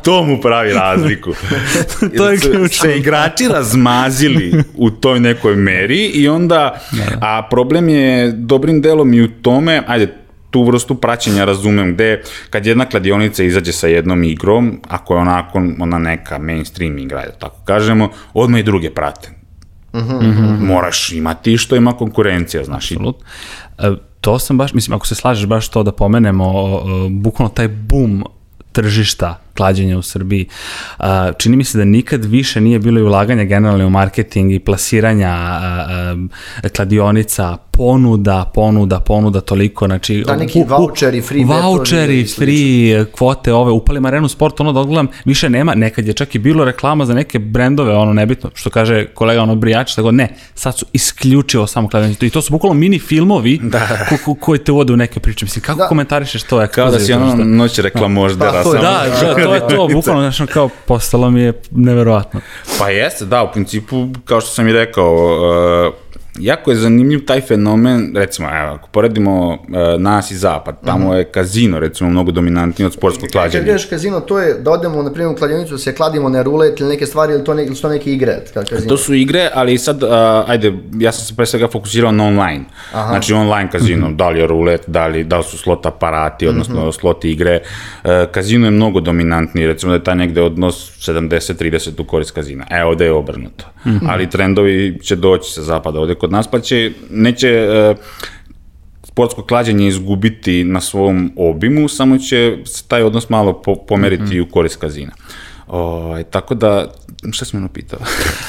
to mu pravi razliku. To je ključno. Se igrači razmazili u toj nekoj meri i onda, a problem je dobrim delom i u tome, ajde, tu vrstu praćenja razumem, gde kad jedna kladionica izađe sa jednom igrom, ako je onako ona neka mainstream igra, da tako kažemo, odmah i druge prate. Moraš imati što ima konkurencija, znaš. I Apsolutno. E, To sam baš, mislim, ako se slažeš baš to da pomenemo, bukvalno taj boom tržišta klađenja u Srbiji. Čini mi se da nikad više nije bilo i ulaganja generalno u marketing i plasiranja kladionica, ponuda, ponuda, ponuda toliko, znači... Da, neki u- voucheri, free Voucheri, i slično. free kvote ove, upalim arenu sport, ono da odgledam, više nema, nekad je čak i bilo reklama za neke brendove, ono nebitno, što kaže kolega ono brijač, tako ne, sad su isključivo samo kladionica i to su bukvalno mini filmovi ko, ko, koji te uvode u neke priče, mislim, kako Da. komentarišeš to? kao da si ono noć reklamoždera. Pa, to je- samo- Da, da, to je to, bukvalno, znaš, kao postalo mi je neverovatno. Pa jeste, da, u principu, kao što sam i rekao, uh, jako je zanimljiv taj fenomen, recimo, evo, ako poredimo uh, nas i zapad, tamo je kazino, recimo, mnogo dominantniji od sportskog Kad klađenja. gledaš kazino, to je da odemo na primjer u kladionicu, da se kladimo na rulet ili neke stvari, ili to, ne, ili to neke igre, kad kazino. To su igre, ali sad, uh, ajde, ja sam se pre svega fokusirao na online. Aha. Znači online kazino, da li je rulet, da li, da li su slot aparati, odnosno slot igre. Uh, kazino je mnogo dominantniji, recimo da je taj negde odnos 70-30 u korist kazina. E, ovde je obrnuto. Ali trendovi će doći sa zapada ovde kod nas, pa će, neće uh, sportsko klađenje izgubiti na svom obimu, samo će taj odnos malo po, pomeriti u korist kazina. Ovaj, tako da, šta si me ono pitao?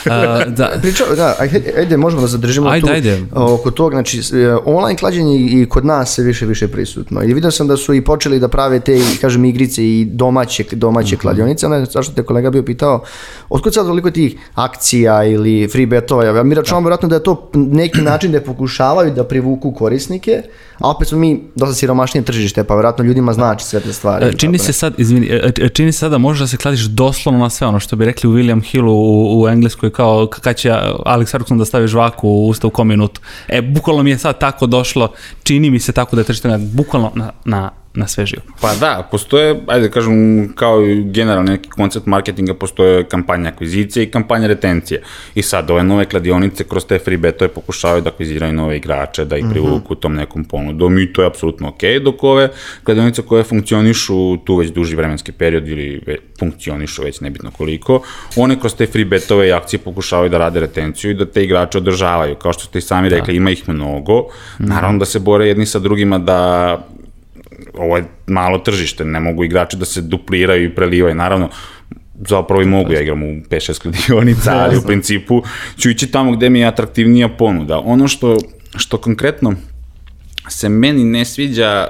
A, da, Priča, da, ajde, ajde, možemo da zadržimo Ajde, tu ajde. oko toga, znači e, online klađenje i kod nas se više više prisutno. I vidio sam da su i počeli da prave te, kažem, igrice i domaće, domaće Mhm. kladionice, onda zašto te kolega bio pitao, otkud sad toliko tih akcija ili free betova, ja mi računam vjerojatno da je to neki način da pokušavaju da privuku korisnike, a opet smo mi dosta siromašnije tržište, pa vjerojatno ljudima znači sve te stvari. E, Čini Tako se sad, izvini, e, e, čini se sad da možeš da se kladiš doslovno na sve ono što bi rekli u William Hillu u, u Engleskoj kao k- kad će Alex Ferguson da stavi žvaku u usta u kom minutu. E, bukvalno mi je sad tako došlo, čini mi se tako da je tržište na- bukvalno na, na, na sve živo. Pa da, postoje, ajde da kažem, kao i generalno neki koncept marketinga, postoje kampanja akvizicije i kampanja retencije. I sad ove nove kladionice kroz te free betove pokušavaju da akviziraju nove igrače, da ih privuku tom nekom ponudom i to je apsolutno ok, dok ove kladionice koje funkcionišu tu već duži vremenski period ili ve, funkcionišu već nebitno koliko, one kroz te free betove i akcije pokušavaju da rade retenciju i da te igrače održavaju. Kao što ste i sami rekli, ima ih mnogo. Naravno da se bore jedni sa drugima da ovo je malo tržište, ne mogu igrači da se dupliraju i prelivaju, naravno, zapravo i mogu, ja igram u 5-6 kladionica, ali u principu ću ići tamo gde mi je atraktivnija ponuda. Ono što, što konkretno se meni ne sviđa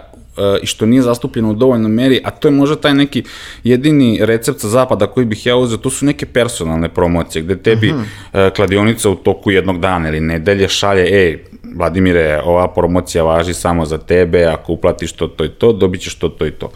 i što nije zastupljeno u dovoljnoj meri, a to je možda taj neki jedini recept sa zapada koji bih ja uzeo, to su neke personalne promocije, gde tebi e, kladionica u toku jednog dana ili nedelje šalje, ej, Vladimire, ova promocija važi samo za tebe, ako uplatiš to, to i to, dobit ćeš to, to i to.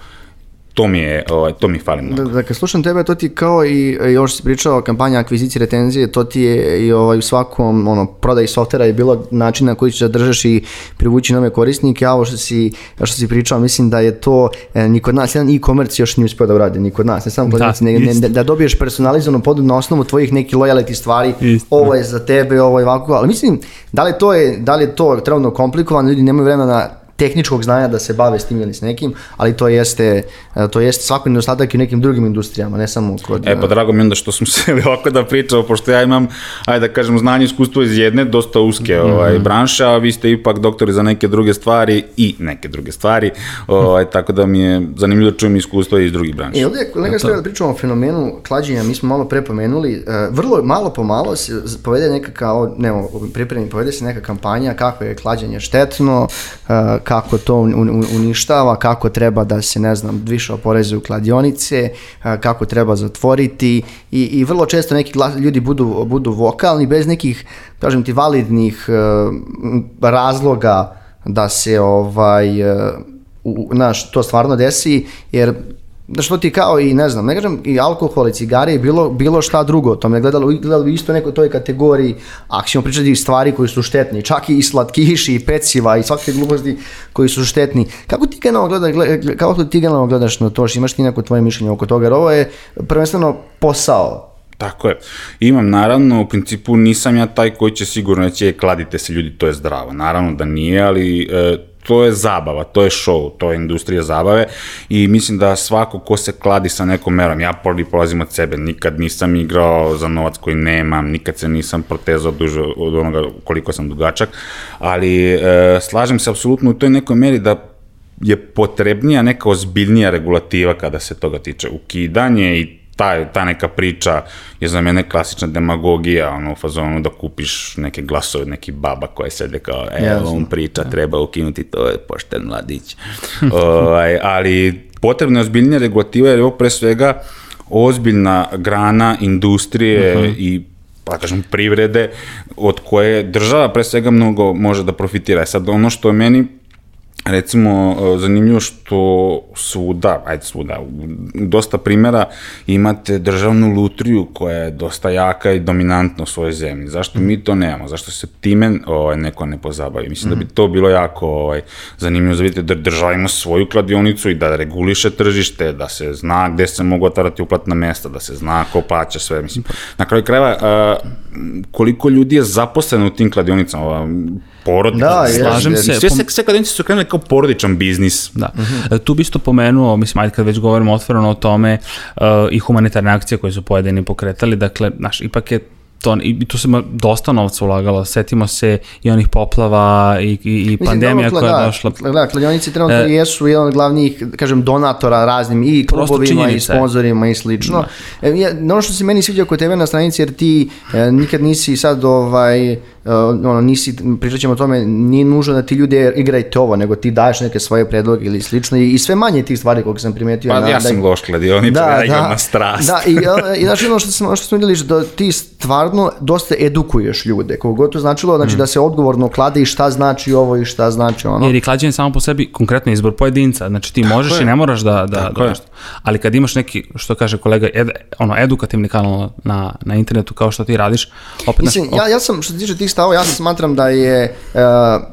To mi je, ovaj, to mi fali mnogo. Da, da, kad slušam tebe, to ti kao i, što si pričao, kampanja akvizicije, retenzije, to ti je i ovaj, u svakom ono, prodaji softvera je bilo način na koji ćeš da držaš i privući nove korisnike, a ovo što si, što si pričao, mislim da je to e, ni kod nas, jedan e-commerce još nije uspio da uradi, ni kod nas, ne samo kod Da, nas, ne, ne, da dobiješ personalizovanu ponudu na osnovu tvojih nekih lojality stvari, Isto, ovo je za tebe, ovo je ovako, ali mislim, da li to je, da li je to trenutno komplikovano, ljudi nemaju vremena tehničkog znanja da se bave s tim ili s nekim, ali to jeste, e, to jeste svako nedostatak i u nekim drugim industrijama, ne samo kod... E pa drago mi je onda što smo se ovako da pričamo, pošto ja imam, ajde da kažem, znanje i iskustvo iz jedne dosta uske ovaj, branše, a vi ste ipak doktori za neke druge stvari i neke druge stvari, ovaj, tako da mi je zanimljivo da čujem iskustvo iz drugih branša. I ovdje, kolega, što da pričamo o fenomenu klađenja, mi smo malo prepomenuli, e, vrlo malo po malo se povede neka kao, ne, pripremi, povede se neka kampanja kako je klađenje štetno, e, kako to un- un- uništava, kako treba da se, ne znam, više oporezuju kladionice, e, kako treba zatvoriti i, i vrlo često neki ljudi budu, budu vokalni bez nekih, kažem ti, validnih e, razloga da se ovaj, e, u, naš, to stvarno desi, jer da što ti kao i ne znam, ne kažem i alkohol i cigare i bilo, bilo šta drugo, to me gledalo, gledalo bi isto neko toj kategoriji, ako ćemo pričati stvari koji su štetni, čak i slatkiši i peciva i svakakve gluposti koji su štetni. Kako ti generalno gledaš, gled- kako ti generalno gledaš na to, imaš ti neko tvoje mišljenje oko toga, jer ovo je prvenstveno posao. Tako je. Imam, naravno, u principu nisam ja taj koji će sigurno reći, "E, kladite se ljudi, to je zdravo. Naravno da nije, ali e, to je zabava, to je show, to je industrija zabave i mislim da svako ko se kladi sa nekom merom, ja prvi polazim od sebe, nikad nisam igrao za novac koji nemam, nikad se nisam protezao duže od onoga koliko sam dugačak, ali e, slažem se apsolutno u toj nekoj meri da je potrebnija neka ozbiljnija regulativa kada se toga tiče. Ukidanje i ta, ta neka priča je za mene klasična demagogija, ono, u fazonu da kupiš neke glasove, neki baba koje sede kao, e, Jasno. on priča, treba ukinuti, to je pošten mladić. ovaj, ali potrebna je ozbiljnija regulativa jer je ovo pre svega ozbiljna grana industrije i pa da kažem privrede od koje država pre svega mnogo može da profitira. E Sad ono što je meni recimo e, zanimljivo što svuda, ajde svuda, dosta primjera imate državnu lutriju koja je dosta jaka i dominantna u svojoj zemlji. Zašto mi to nemamo? Zašto se time ovaj, neko ne pozabavi? Mislim da bi to bilo jako ovaj, zanimljivo za vidite da država ima svoju kladionicu i da reguliše tržište, da se zna gde se mogu otvarati uplatna mesta, da se zna ko plaća sve. Mislim, na kraju krajeva, a, koliko ljudi je zaposleno u tim kladionicama, porodica, Da, Slažem se. sve, sve, sve kladionice su krenule kao porodičan biznis. Da. E, Tu bi isto pomenuo, mislim, ajde kad već govorimo otvoreno o tome, uh, i humanitarne akcije koje su pojedini pokretali, dakle, znaš, ipak je to, i tu se dosta novca ulagalo, setimo se i onih poplava i, i, i Mislim, pandemija dobro, koja je da, došla. Da, kladionice trenutno E, jesu jedan od glavnih, kažem, donatora raznim i klubovima i sponzorima i slično. E, ja, ono što se meni sviđa kod tebe na stranici, jer ti e, nikad nisi sad, ovaj, e, ono, nisi, pričat ćemo o tome, nije nužno da ti ljudi igrajte ovo, nego ti daješ neke svoje predloge ili slično i, i sve manje tih stvari koliko sam primetio. Pa na- ja da- sam loš kladionica, ja igram na strast. Da, i, i znači ono što, smo, što smo vidjeli, da ti stvarno dosta edukuješ ljude, god to značilo, Mm. znači da se odgovorno klade i šta znači ovo i šta znači ono. Jer je klađenje samo po sebi konkretno izbor pojedinca. Znači ti možeš je. i ne moraš da... da, Tako da. Ali kad imaš neki, što kaže kolega, ed, ono, edukativni kanal na, na internetu kao što ti radiš, opet Mislim, naš, ja, ja sam, što se tiče tih stavova, ja sam smatram da je e,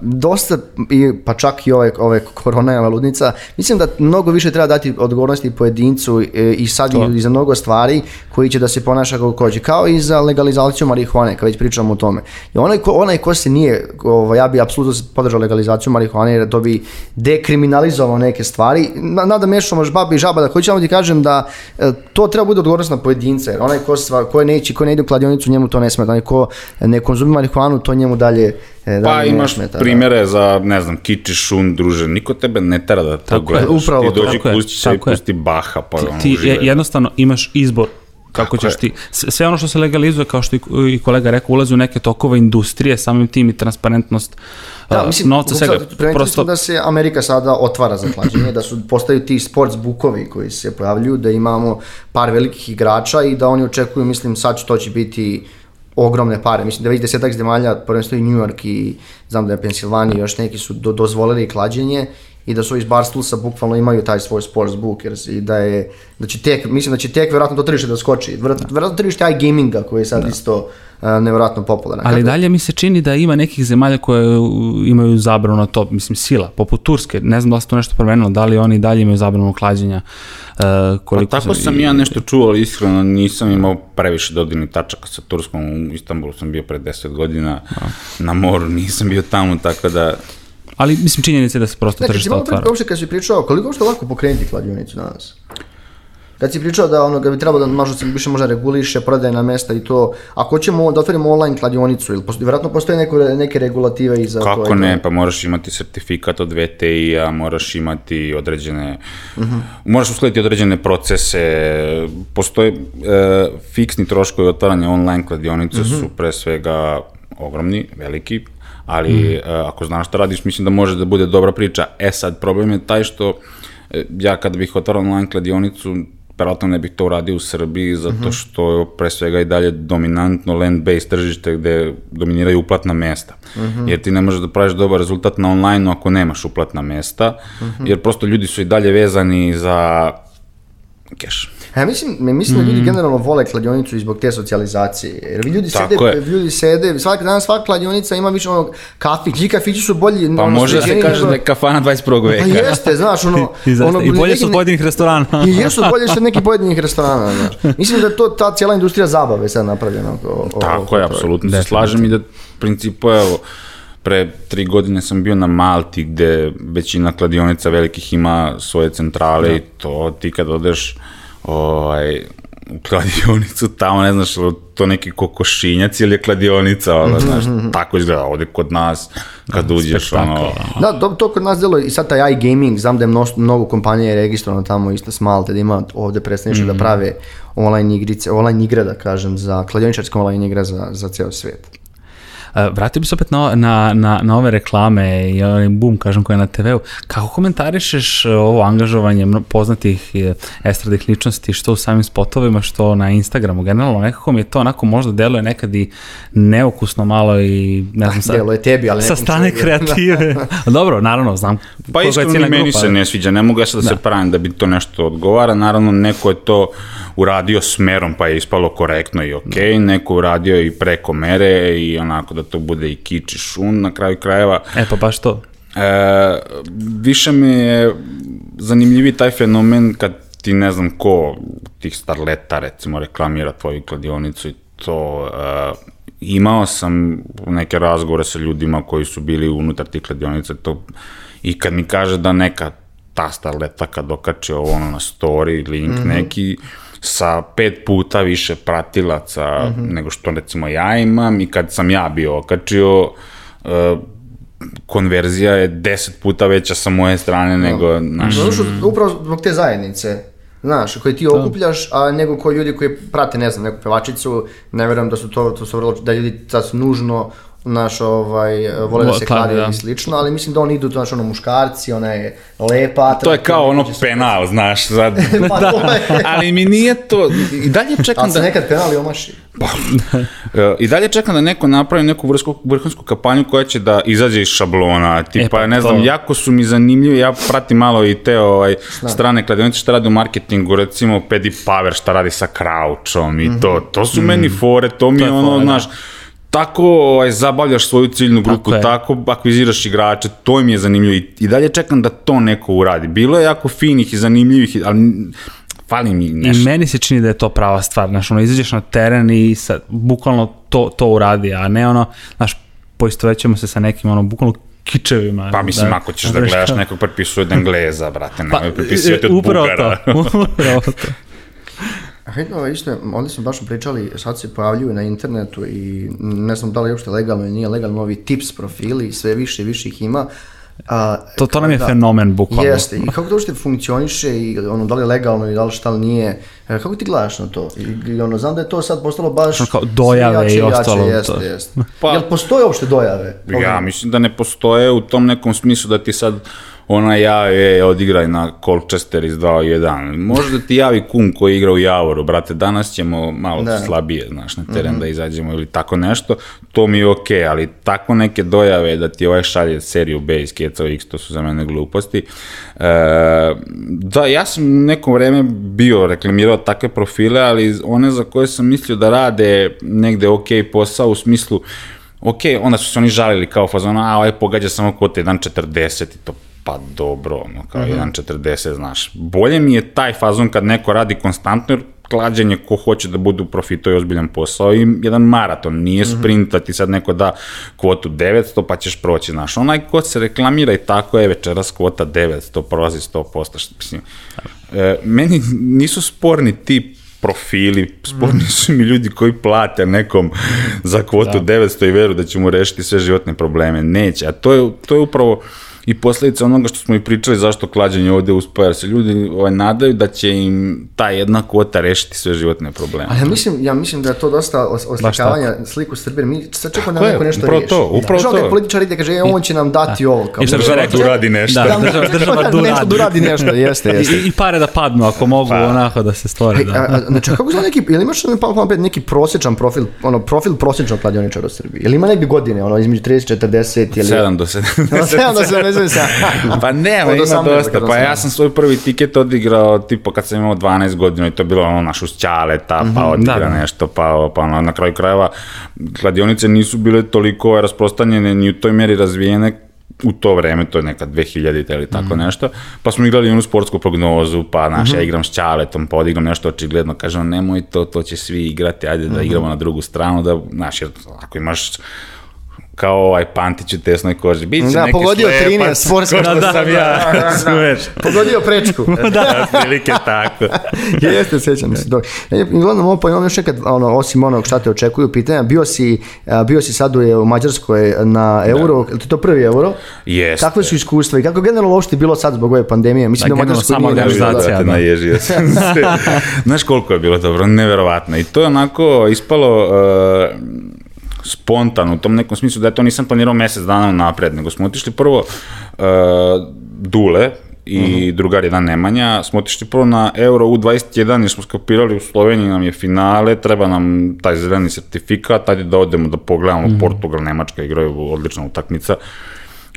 dosta, i, pa čak i ove, ove korona ludnica, mislim da mnogo više treba dati odgovornosti pojedincu e, i sad To. i, za mnogo stvari koji će da se ponaša kako hoće, kao i za legalizaciju marihuane, kad već pričamo o tome. I onaj ko, onaj ko se nije, ovo, ja bi apsolutno podržao legalizaciju marihuane, jer to bi dekriminalizovao neke stvari. Na- Nada mešamo žbabi i žaba, da hoću samo ti kažem da e, to treba bude odgovornost na pojedinca, jer onaj ko, stvar, ko neće, ko ne ide u kladionicu, njemu to ne smeta, onaj ko ne konzumira marihuanu, to njemu dalje, e, dalje Pa imaš smeta. da. primere za, ne znam, kiči, šun, druže, niko tebe ne tera da to Tako je, gledaš. upravo ti dođi pusti se i pusti baha, pa ono, ti je, uživaj. jednostavno imaš izbor kako Tako ćeš je. ti, sve ono što se legalizuje, kao što i, kolega rekao, ulazi u neke tokove industrije, samim tim i transparentnost Da, mislim, novca, svega. Prosto, da se Amerika sada otvara za klađenje, da su postaju ti sports bookovi koji se pojavljuju, da imamo par velikih igrača i da oni očekuju, mislim, sad će to će biti ogromne pare. Mislim da već desetak zemalja, prvenstveno i New York i znam da je Pensilvanija i još neki su do, dozvolili klađenje i da su iz Barstulsa bukvalno imaju taj svoj sports book jer se- i da je da će tek mislim da će tek verovatno to tržište da skoči. Verovatno, verovatno tržište iGaminga koji je sad isto uh, nevjerojatno popularan. ali Kako- dalje mi se čini da ima nekih zemalja koje imaju zabranu na to, mislim sila, poput Turske, ne znam da li se to nešto promenilo, da li oni dalje imaju zabranu klađenja, uh, Pa koliko tako sam ja nešto čuo, ali iskreno nisam imao previše dodirnih tačaka sa Turskom. U Istanbulu sam bio pre 10 godina, na moru nisam bio tamo, tako da... Ali mislim činjenica je da se prosto Ne, si tržište otvara. uopšte kad si pričao, koliko uopšte lako pokrenuti kladionicu danas? Kad si pričao da ono, da bi trebalo da možda se više možda reguliše prodajna mesta i to, ako hoćemo da otvorimo online kladionicu, ili postoji, vjerojatno postoje neko, neke regulative i za to. Kako ne, pa moraš imati sertifikat od VTI-a, moraš imati određene, moraš uslediti određene procese, postoje e, fiksni troškovi otvaranja online kladionice su pre svega ogromni, veliki, ali e, ako znaš šta radiš, mislim da može da bude dobra priča. E sad, problem je taj što e, ja kada bih otvarao online kladionicu, verovatno ne bih to uradio u Srbiji, zato što je pre svega i dalje dominantno land-based tržište gde dominiraju uplatna mesta. Jer ti ne možeš da praviš dobar rezultat na online ako nemaš uplatna mesta, jer prosto ljudi su i dalje vezani za keš. E, mislim, me- mislim da ljudi generalno vole kladionicu i zbog te socijalizacije. Jer vi ljudi Tako sede, je. ljudi sede, svaki dan svaka kladionica ima više onog kafić, i kafići su bolji. Pa ono, može da se kaže da je kafana 21. Pa veka. jeste, znaš, ono... I, zaista, ono, I bolje neki- su od pojedinih restorana. I jesu bolje što nekih pojedinih restorana, znaš. Mislim da je to ta cijela industrija zabave sad napravljena. Oko, oko, Tako je, apsolutno se slažem i da, u principu, evo, pre tri godine sam bio na Malti gde većina kladionica velikih ima svoje centrale i to ti kad odeš ovaj, kladionicu tamo, ne znaš, to neki kokošinjac ili je kladionica, ono, znaš, tako izgleda ovde kod nas, kad uđeš, ono, Da, to, to kod nas delo i sad taj iGaming, znam da je mnogo, mnogo kompanija registrovano tamo isto s Malte, da ima ovde predstavništvo da prave online igrice, online igre da kažem, za kladioničarske online igre za, za ceo svijet. Uh, vratio bi se opet na, na, na, na ove reklame i onaj boom, kažem, koji je na TV-u. Kako komentarišeš uh, ovo angažovanje poznatih uh, estradnih ličnosti, što u samim spotovima, što na Instagramu? Generalno, nekako mi je to onako možda deluje nekad i neukusno malo i ne znam sad. Delo je tebi, ali Sa strane kreative. Dobro, naravno, znam. Pa iskreno meni grupa. se ne sviđa, ne mogu ja sad da, se pravim da bi to nešto odgovara, naravno neko je to uradio smerom pa je ispalo korektno i okej, neko je uradio i preko mere i onako da to bude i kič i šun na kraju krajeva. E, pa baš to. E, više mi je zanimljiviji taj fenomen kad ti ne znam ko tih starleta recimo reklamira tvoju kladionicu i to e, imao sam neke razgovore sa ljudima koji su bili unutar tih kladionica to, i kad mi kaže da neka ta starleta kad okači ovo ono na story, link neki, sa pet puta više pratilaca Mhm. nego što recimo ja imam i kad sam ja bio okačio, e, konverzija je deset puta veća sa moje strane nego naš. Zato što upravo zbog te zajednice, znaš, koje ti okupljaš, a nego koji ljudi koji prate, ne znam, neku pevačicu, ne vjerujem da su to, to su vrlo, da ljudi sad su nužno naš ovaj vole da se Klade, klade da. i slično, ali mislim da oni idu znaš ono muškarci, ona je lepa. To je kao ono penal, znaš, sad. Pa to je. Ali mi nije to, i dalje čekam Ali da... nekad penali omaši. E, I dalje čekam da neko napravi neku vrstu, vrhunsku kampanju koja će da izađe iz šablona, tipa, pa ne to- znam, jako su mi zanimljivi, ja pratim malo i te ovaj, strane kladionice šta rade u marketingu, recimo Pedi Power šta radi sa Crouchom i to, to su meni fore, to mi je je ono, fora, da. Tako ovaj, zabavljaš svoju ciljnu grupu, je. tako akviziraš igrače, to mi je zanimljivo i, i dalje čekam da to neko uradi. Bilo je jako finih i zanimljivih, ali fali mi I nešto. meni se čini da je to prava stvar, znaš, ono, izađeš na teren i sad, bukvalno to, to uradi, a ne ono, znaš, poistovećemo se sa nekim, ono, bukvalno kičevima. Pa mislim, ako ćeš da gledaš nekog prepisuje od Engleza, brate, nemoj Pa, prepisivati od upravo Bugara. To, upravo to. A hej, ovo isto, je, ovdje smo baš pričali, sad se pojavljuju na internetu i ne znam da li je uopšte legalno ili nije legalno, ovi tips profili, sve više i više ih ima. A, To, to nam je da. fenomen, bukvalno. Jeste, i kako to uopšte funkcioniše i ono, da li je legalno i da li šta li nije, E, kako ti gledaš na to? I, i ono, znam da je to sad postalo baš... Ono kao dojave sve i jače jače, ostalo, Jeste, to. jeste. Pa- Jel postoje uopšte dojave? Ja mislim da ne postoje u tom nekom smislu da ti sad ona javi, e, odigraj na Colchester iz 2-1. Možda ti javi kum koji igra u Javoru, brate, danas ćemo malo Da. slabije, znaš, na teren da izađemo ili tako nešto, to mi je okej, ali tako neke dojave da ti ovaj šalje seriju B iz Keca X, to su za mene gluposti. E, da, ja sam neko vreme bio reklamirao takve profile, ali one za koje sam mislio da rade negde okej posao u smislu ok, onda su se oni žalili kao fazon, a ovaj pogađa samo kvote 1.40 i to pa dobro, ono, kao 1.40, znaš. Bolje mi je taj fazon kad neko radi konstantno, jer klađenje ko hoće da bude u profitu je ozbiljan posao i jedan maraton, nije sprint, da ti sad neko da kvotu 900 pa ćeš proći, znaš. Onaj ko se reklamira i tako je večeras kvota 900, prolazi 100%, što, mislim, e, meni nisu sporni ti profili, sporni su mi ljudi koji plate nekom za kvotu 900 i veru da će mu rešiti sve životne probleme. Neće, a to je, to je upravo i posljedica onoga što smo i pričali zašto klađenje ovde uspa, jer se ljudi ovaj, nadaju da će im ta jedna kvota rešiti sve životne probleme. Ali ja mislim, ja mislim da je to dosta os- oslikavanja sliku Srbije. Mi sad čekamo da neko nešto upravo riješi. to, upravo Znaš, to. onaj političar ide kaže, e, on će nam dati ovo. Kao, I što Država tu radi nešto. Da, država, država Da, nešto radi. tu radi nešto, jeste, jeste. I, I pare da padnu ako mogu Pa. onako da se stvore. Da. a, a, znači, kako zna neki, jel imaš pa, pa, neki prosječan profil, ono, profil prosječnog kladioničara u Srbiji? Jel ima neki godine, ono, između 30 40 ili... 7 do 7. 7 do 70. Pa ne, ima 18 dosta. do Pa ja 18. sam svoj prvi tiket odigrao tipa kad sam imao 12 godina i to je bilo ono naš uz ćaleta, pa odigra da, da. nešto, pa, pa ono, na kraju krajeva kladionice nisu bile toliko rasprostanjene ni u toj mjeri razvijene u to vreme, to je neka 2000 ili tako nešto, pa smo igrali onu sportsku prognozu, pa znaš, ja igram s Ćaletom, pa odigram nešto očigledno, kažem, nemoj to, to će svi igrati, ajde da igramo na drugu stranu, da, znaš, jer ako imaš kao ovaj Pantić u tesnoj koži. Biće Da, neki pogodio slepac, 13, sportska ko što Da, da, sam ja, razumeš. Pogodio prečku. da, otprilike tako. Jeste, sjećam se. Dobro. E, gledam ovo, pa imam još nekad, ono, osim onog šta te očekuju pitanja, bio si, bio si sad u, Mađarskoj na euro, ti to prvi euro? Jeste. Kakve su iskustva i kako generalno uopšte bilo sad zbog ove pandemije? Mislim Da, da, u Mađarskoj sama nije organizacija. Brate, da. naježio sam se. Znaš koliko je bilo dobro, neverovatno. I to je onako ispalo uh, spontano u tom nekom smislu da ja to nisam planirao mjesec dana napred, nego smo otišli prvo uh, Dule, i drugar jedan Nemanja, smo otišli prvo na Euro U21 jer smo skapirali u Sloveniji nam je finale, treba nam taj zeleni sertifikat, tajde da odemo da pogledamo Portugal, Nemačka igraju odlična utakmica.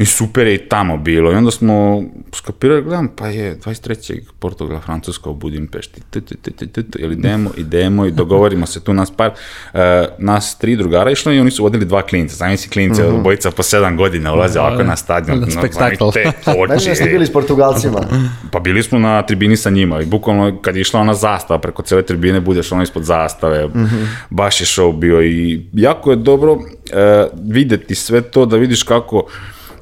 I super je i tamo bilo. I onda smo skapirali, gledam, pa je 23. Portugal, Francuska u Budimpešti. Tu, tu, tu, tu, tu, tu. Ili idemo, idemo i dogovorimo se tu nas par, e, nas tri drugara išlo i oni su vodili dva klinca. Zamisli klince, Mhm. bojica po sedam godina ulaze ovako na stadion. Da, na- spektakl. oni te Znači da ste bili s Portugalcima. Pa bili smo na tribini sa njima i bukvalno kad je išla ona zastava preko cele tribine budeš ono ispod zastave. Baš je show bio i jako je dobro e, videti sve to da vidiš kako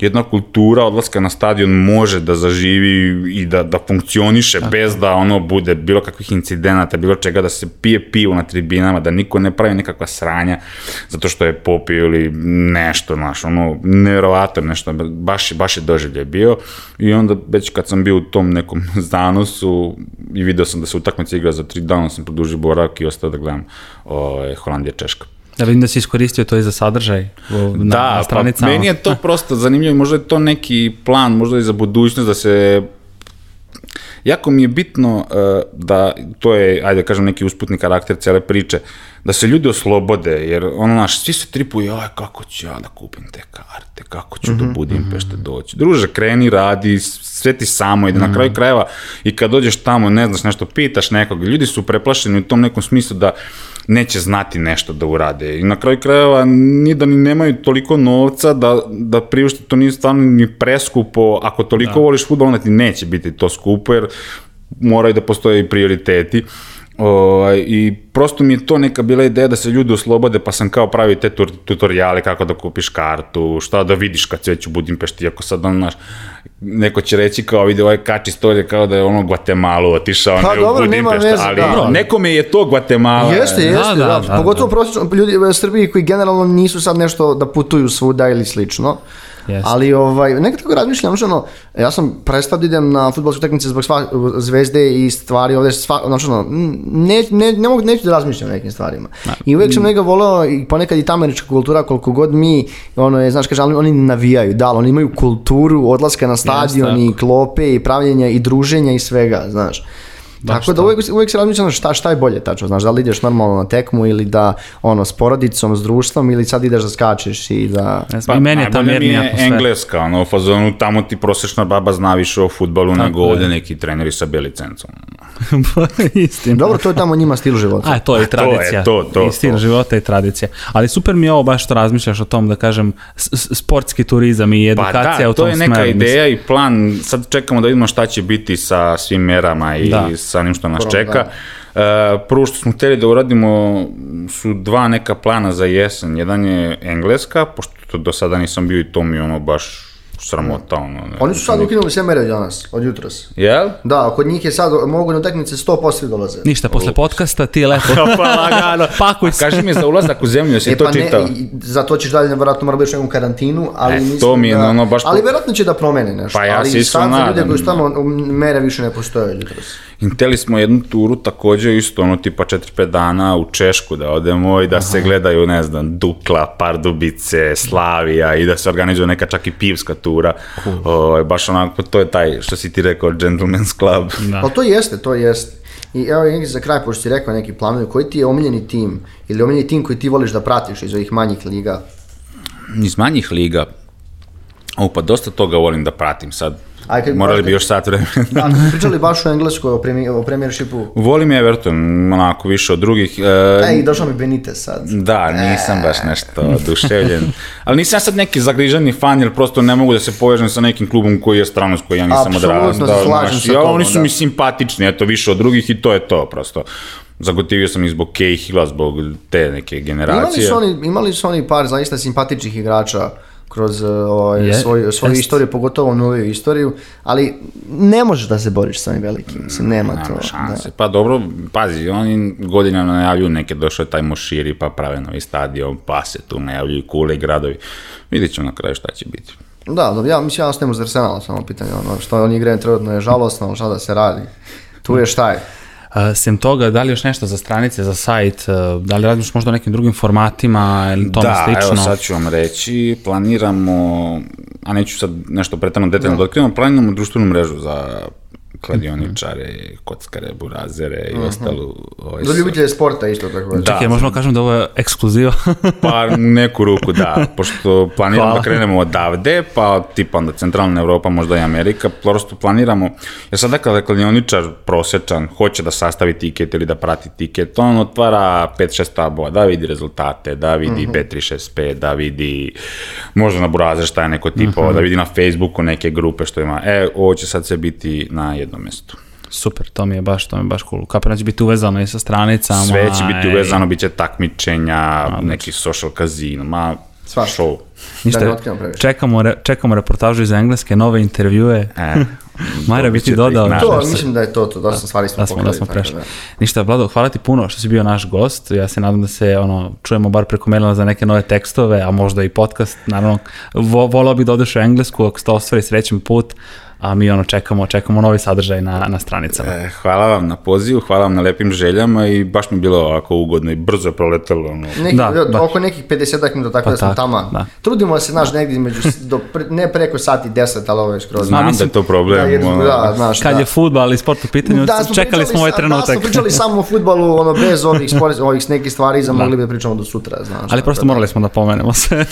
jedna kultura odlaska na stadion može da zaživi i da, da funkcioniše bez da ono bude bilo kakvih incidenata, bilo čega, da se pije pivo na tribinama, da niko ne pravi nekakva sranja zato što je popio ili nešto, znaš, ono, nevjerovatno nešto, baš, baš je doživljaj bio i onda već kad sam bio u tom nekom zanosu i video sam da se utakmica igra za tri dana, sam produžio boravak i ostao da gledam o, Holandija Češka. Ja vidim da si iskoristio to i za sadržaj na, da, na stranicama. Pa meni je to prosto zanimljivo, možda je to neki plan, možda i za budućnost da se jako mi je bitno uh, da, to je, ajde da kažem, neki usputni karakter cele priče, da se ljudi oslobode, jer ono naš, svi se tripuju, aj, kako ću ja da kupim te karte, kako ću mm -hmm, do Budimpešte mm -hmm. doći. Druže, kreni, radi, sve ti samo ide, mm -hmm. na kraju krajeva, i kad dođeš tamo, ne znaš nešto, pitaš nekog, ljudi su preplašeni u tom nekom smislu da neće znati nešto da urade. I na kraju krajeva ni da ni nemaju toliko novca da, da priušte, to nije stvarno ni preskupo, ako toliko da. voliš futbol, onda ti neće biti to skupo, jer moraju da postoje i prioriteti. O, I prosto mi je to neka bila ideja da se ljudi oslobode, pa sam kao pravi te tutoriale kako da kupiš kartu, šta da vidiš kad se već u Budimpešti, ako sad on, naš, neko će reći kao vidi ovaj kač istorije kao da je ono Guatemala otišao pa, ne dobro, u Budimpešta, veze, ali da. nekome je to Guatemala. Jeste, jeste, da, da, da, da, pogotovo da. prosječno ljudi u Srbiji koji generalno nisu sad nešto da putuju svuda ili slično. Jeste. Ali ovaj, nekad tako razmišljam, znači ono, ja sam prestao da idem na futbolske utakmice zbog sva, zvezde i stvari ovde, sva, znači ono, ne, ne, ne mogu, neću da razmišljam o nekim stvarima. Da. I uvek sam njega volao i ponekad i ta američka kultura, koliko god mi, ono je, znaš, kaže, oni navijaju, da, oni imaju kulturu odlaska na stadion Jeste, i klope i pravljenja i druženja i svega, znaš. Da, Tako da uvek, uvek se razmišljam šta, šta je bolje tačno, znaš, da li ideš normalno na tekmu ili da ono s porodicom, s društvom ili sad ideš da skačeš i da... Ne znam, I meni je ta Pa, najbolje mi je engleska, ono, fazonu, tamo ti prosječna baba zna više o futbalu nego je. ovde neki treneri sa B licencom. Istina. Dobro, to je tamo njima stil života. A, to je i A, to je, tradicija. to, to, I stil to. života i tradicija. Ali super mi je ovo baš što razmišljaš o tom, da kažem, sportski turizam i Pa edukacija da, u to tom je neka smeru. ideja i plan, sad čekamo da vidimo šta će biti sa svim merama i Da. Sa onim što nas Prvo, čeka. E, prvo što smo hteli da uradimo su dva neka plana za jesen. Jedan je engleska, pošto to do sada nisam bio i to mi ono baš sramota. Ono, ne, Oni su sad ukinuli sve mere danas, od jutros. Jel? Da, kod njih je sad, mogu na utakmice 100% svi dolaze. Ništa, posle podcasta ti lepo. pa lagano. Pakuj se. Kaži mi za ulazak u zemlju, jesi E to pa čitao? ne, za to ćeš dalje, verovatno mora biti u nekom karantinu, ali E, mislim to mi je da, ono baš Ali verovatno će da promene nešto. Pa ja ali sad za ljude koji su tamo, mere više ne postoje od jutros. I hteli smo jednu turu takođe isto ono tipa 4-5 dana u Češku da odemo i da se gledaju ne znam Dukla, Pardubice, Slavija i da se organizuje neka čak i pivska tura. O, baš onako to je taj što si ti rekao Gentleman's Club. Da. Ali to jeste, to jeste. I evo neki za kraj, pošto si rekao neki planovi, koji ti je omiljeni tim ili omiljeni tim koji ti voliš da pratiš iz ovih manjih liga? Iz manjih liga O, pa dosta toga volim da pratim sad. Aj, kad- Morali bi još sat vremena. Da, pričali baš o engleskoj, o, premi, o premiershipu. Volim Everton, onako više od drugih. E, Ej, došao mi Benitez sad. Da, nisam baš nešto oduševljen. Ali nisam ja sad neki zagriženi fan, jer prosto ne mogu da se povežem sa nekim klubom koji je strano s koji ja nisam Apsolutno se odrastao. slažem sa ja, Oni su da. mi simpatični, eto, više od drugih i to je to prosto. Zagotivio sam ih zbog Cahilla, zbog te neke Imali generacije. su, oni, imali su oni par zaista simpatičnih igrača kroz uh, ovaj, Je- svoju, svoju jest. istoriju, pogotovo noviju istoriju, ali ne možeš da se boriš sa ovim velikim, mislim, nema to. Nema šanse. Pa dobro, pazi, oni godinama najavljuju neke, došao je taj Moširi, pa prave novi stadion, pa se tu najavljuju kule i gradovi. Vidjet ćemo na kraju šta će biti. Da, da, ja mislim, ja ostajem uz Arsenala, samo pitanje, ono, što oni igraju trenutno je žalosno, ali šta da se radi. Tu je šta je. Sem toga, da li još nešto za stranice, za sajt, a, da li razmišljaš možda o nekim drugim formatima ili tome da, slično? evo sad ću vam reći, planiramo, a neću sad nešto pretano detaljno da otkrivam, planiramo društvenu mrežu za kladioničare, kockare, burazere i ostalu... Ovaj, Za ljubitelje sporta isto tako. Da. Čekaj, možemo kažem da ovo je ekskluziva. Pa neku ruku, da, pošto planiramo Hvala. da krenemo odavde, pa tipa onda centralna Evropa, možda i Amerika, prosto planiramo, jer sada kada je kladioničar prosječan, hoće da sastavi tiket ili da prati tiket, on otvara 5-6 tabova, da vidi rezultate, da vidi Mhm. P365, da vidi možda na burazer šta je neko tipova, Mhm. da vidi na Facebooku neke grupe što ima, e, ovo će sad sve biti na jednom mestu. Super, to mi je baš, to mi je baš cool. Kapiram da će biti uvezano i sa stranicama. Sve će biti i- uvezano, bit će takmičenja, neki social kazino, ma Svašta. show. Ništa, Da čekamo, re, čekamo reportažu iz Engleske, nove intervjue. E, Majra bi ti ih dodao. naći. To, mislim da je to, to dosta stvari smo da smo, da smo prešli. da. Ništa, Vlado, hvala ti puno što si bio naš gost. Ja se nadam da se ono, čujemo bar preko maila za neke nove tekstove, a možda i podcast. Naravno, vo, volao bi da odeš u Englesku ako se to ostvari srećen put, a mi ono čekamo, čekamo novi sadržaj na, na stranicama. E, hvala vam na pozivu, hvala vam na lepim željama i baš mi je bilo ovako ugodno i brzo je proletelo. Ono. Neki, Da, da, da. Oko nekih 50 minuta, tako Pa da smo tamo. da. Trudimo se, znaš, negdje između, do, pre- ne preko sati 10, ali ovo je skroz. Znam mislim- da je to problem. Da, jer, da, znaš, Kad da. je futbal i sport u pitanju, smo čekali smo ovaj trenutak. Da, smo pričali samo o futbalu, ono, bez ovih, spore- ovih nekih stvari, za mogli bi da pričamo do sutra, znaš. Ali prosto da. morali smo da pomenemo se.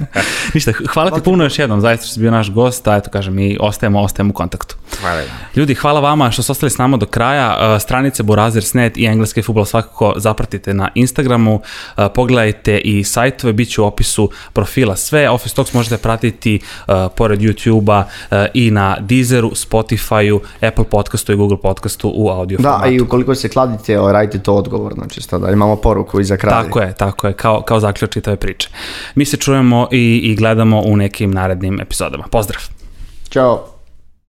Ništa, hvala ti puno još jednom, zaista što si bio naš gost, a eto kažem, mi ostajemo, ostajemo u kontaktu. Hvala. Ljudi, hvala vama što ste ostali s nama do kraja. Uh, Stranice Burazers.net i engleski futbol svakako zapratite na Instagramu. Uh, Pogledajte i sajtove, bit će u opisu profila sve. Office Talks možete pratiti uh, pored YouTube-a uh, i na Deezeru, Spotify-u, Apple podcastu i Google podcastu u audio Da, formatu. i ukoliko se kladite, ovaj, radite to odgovorno, čisto da imamo poruku iza kraja. Tako je, tako je, kao, kao zaključ čitave priče. Mi se čujemo i, i gledamo u nekim narednim epizodama. Pozdrav! Ćao.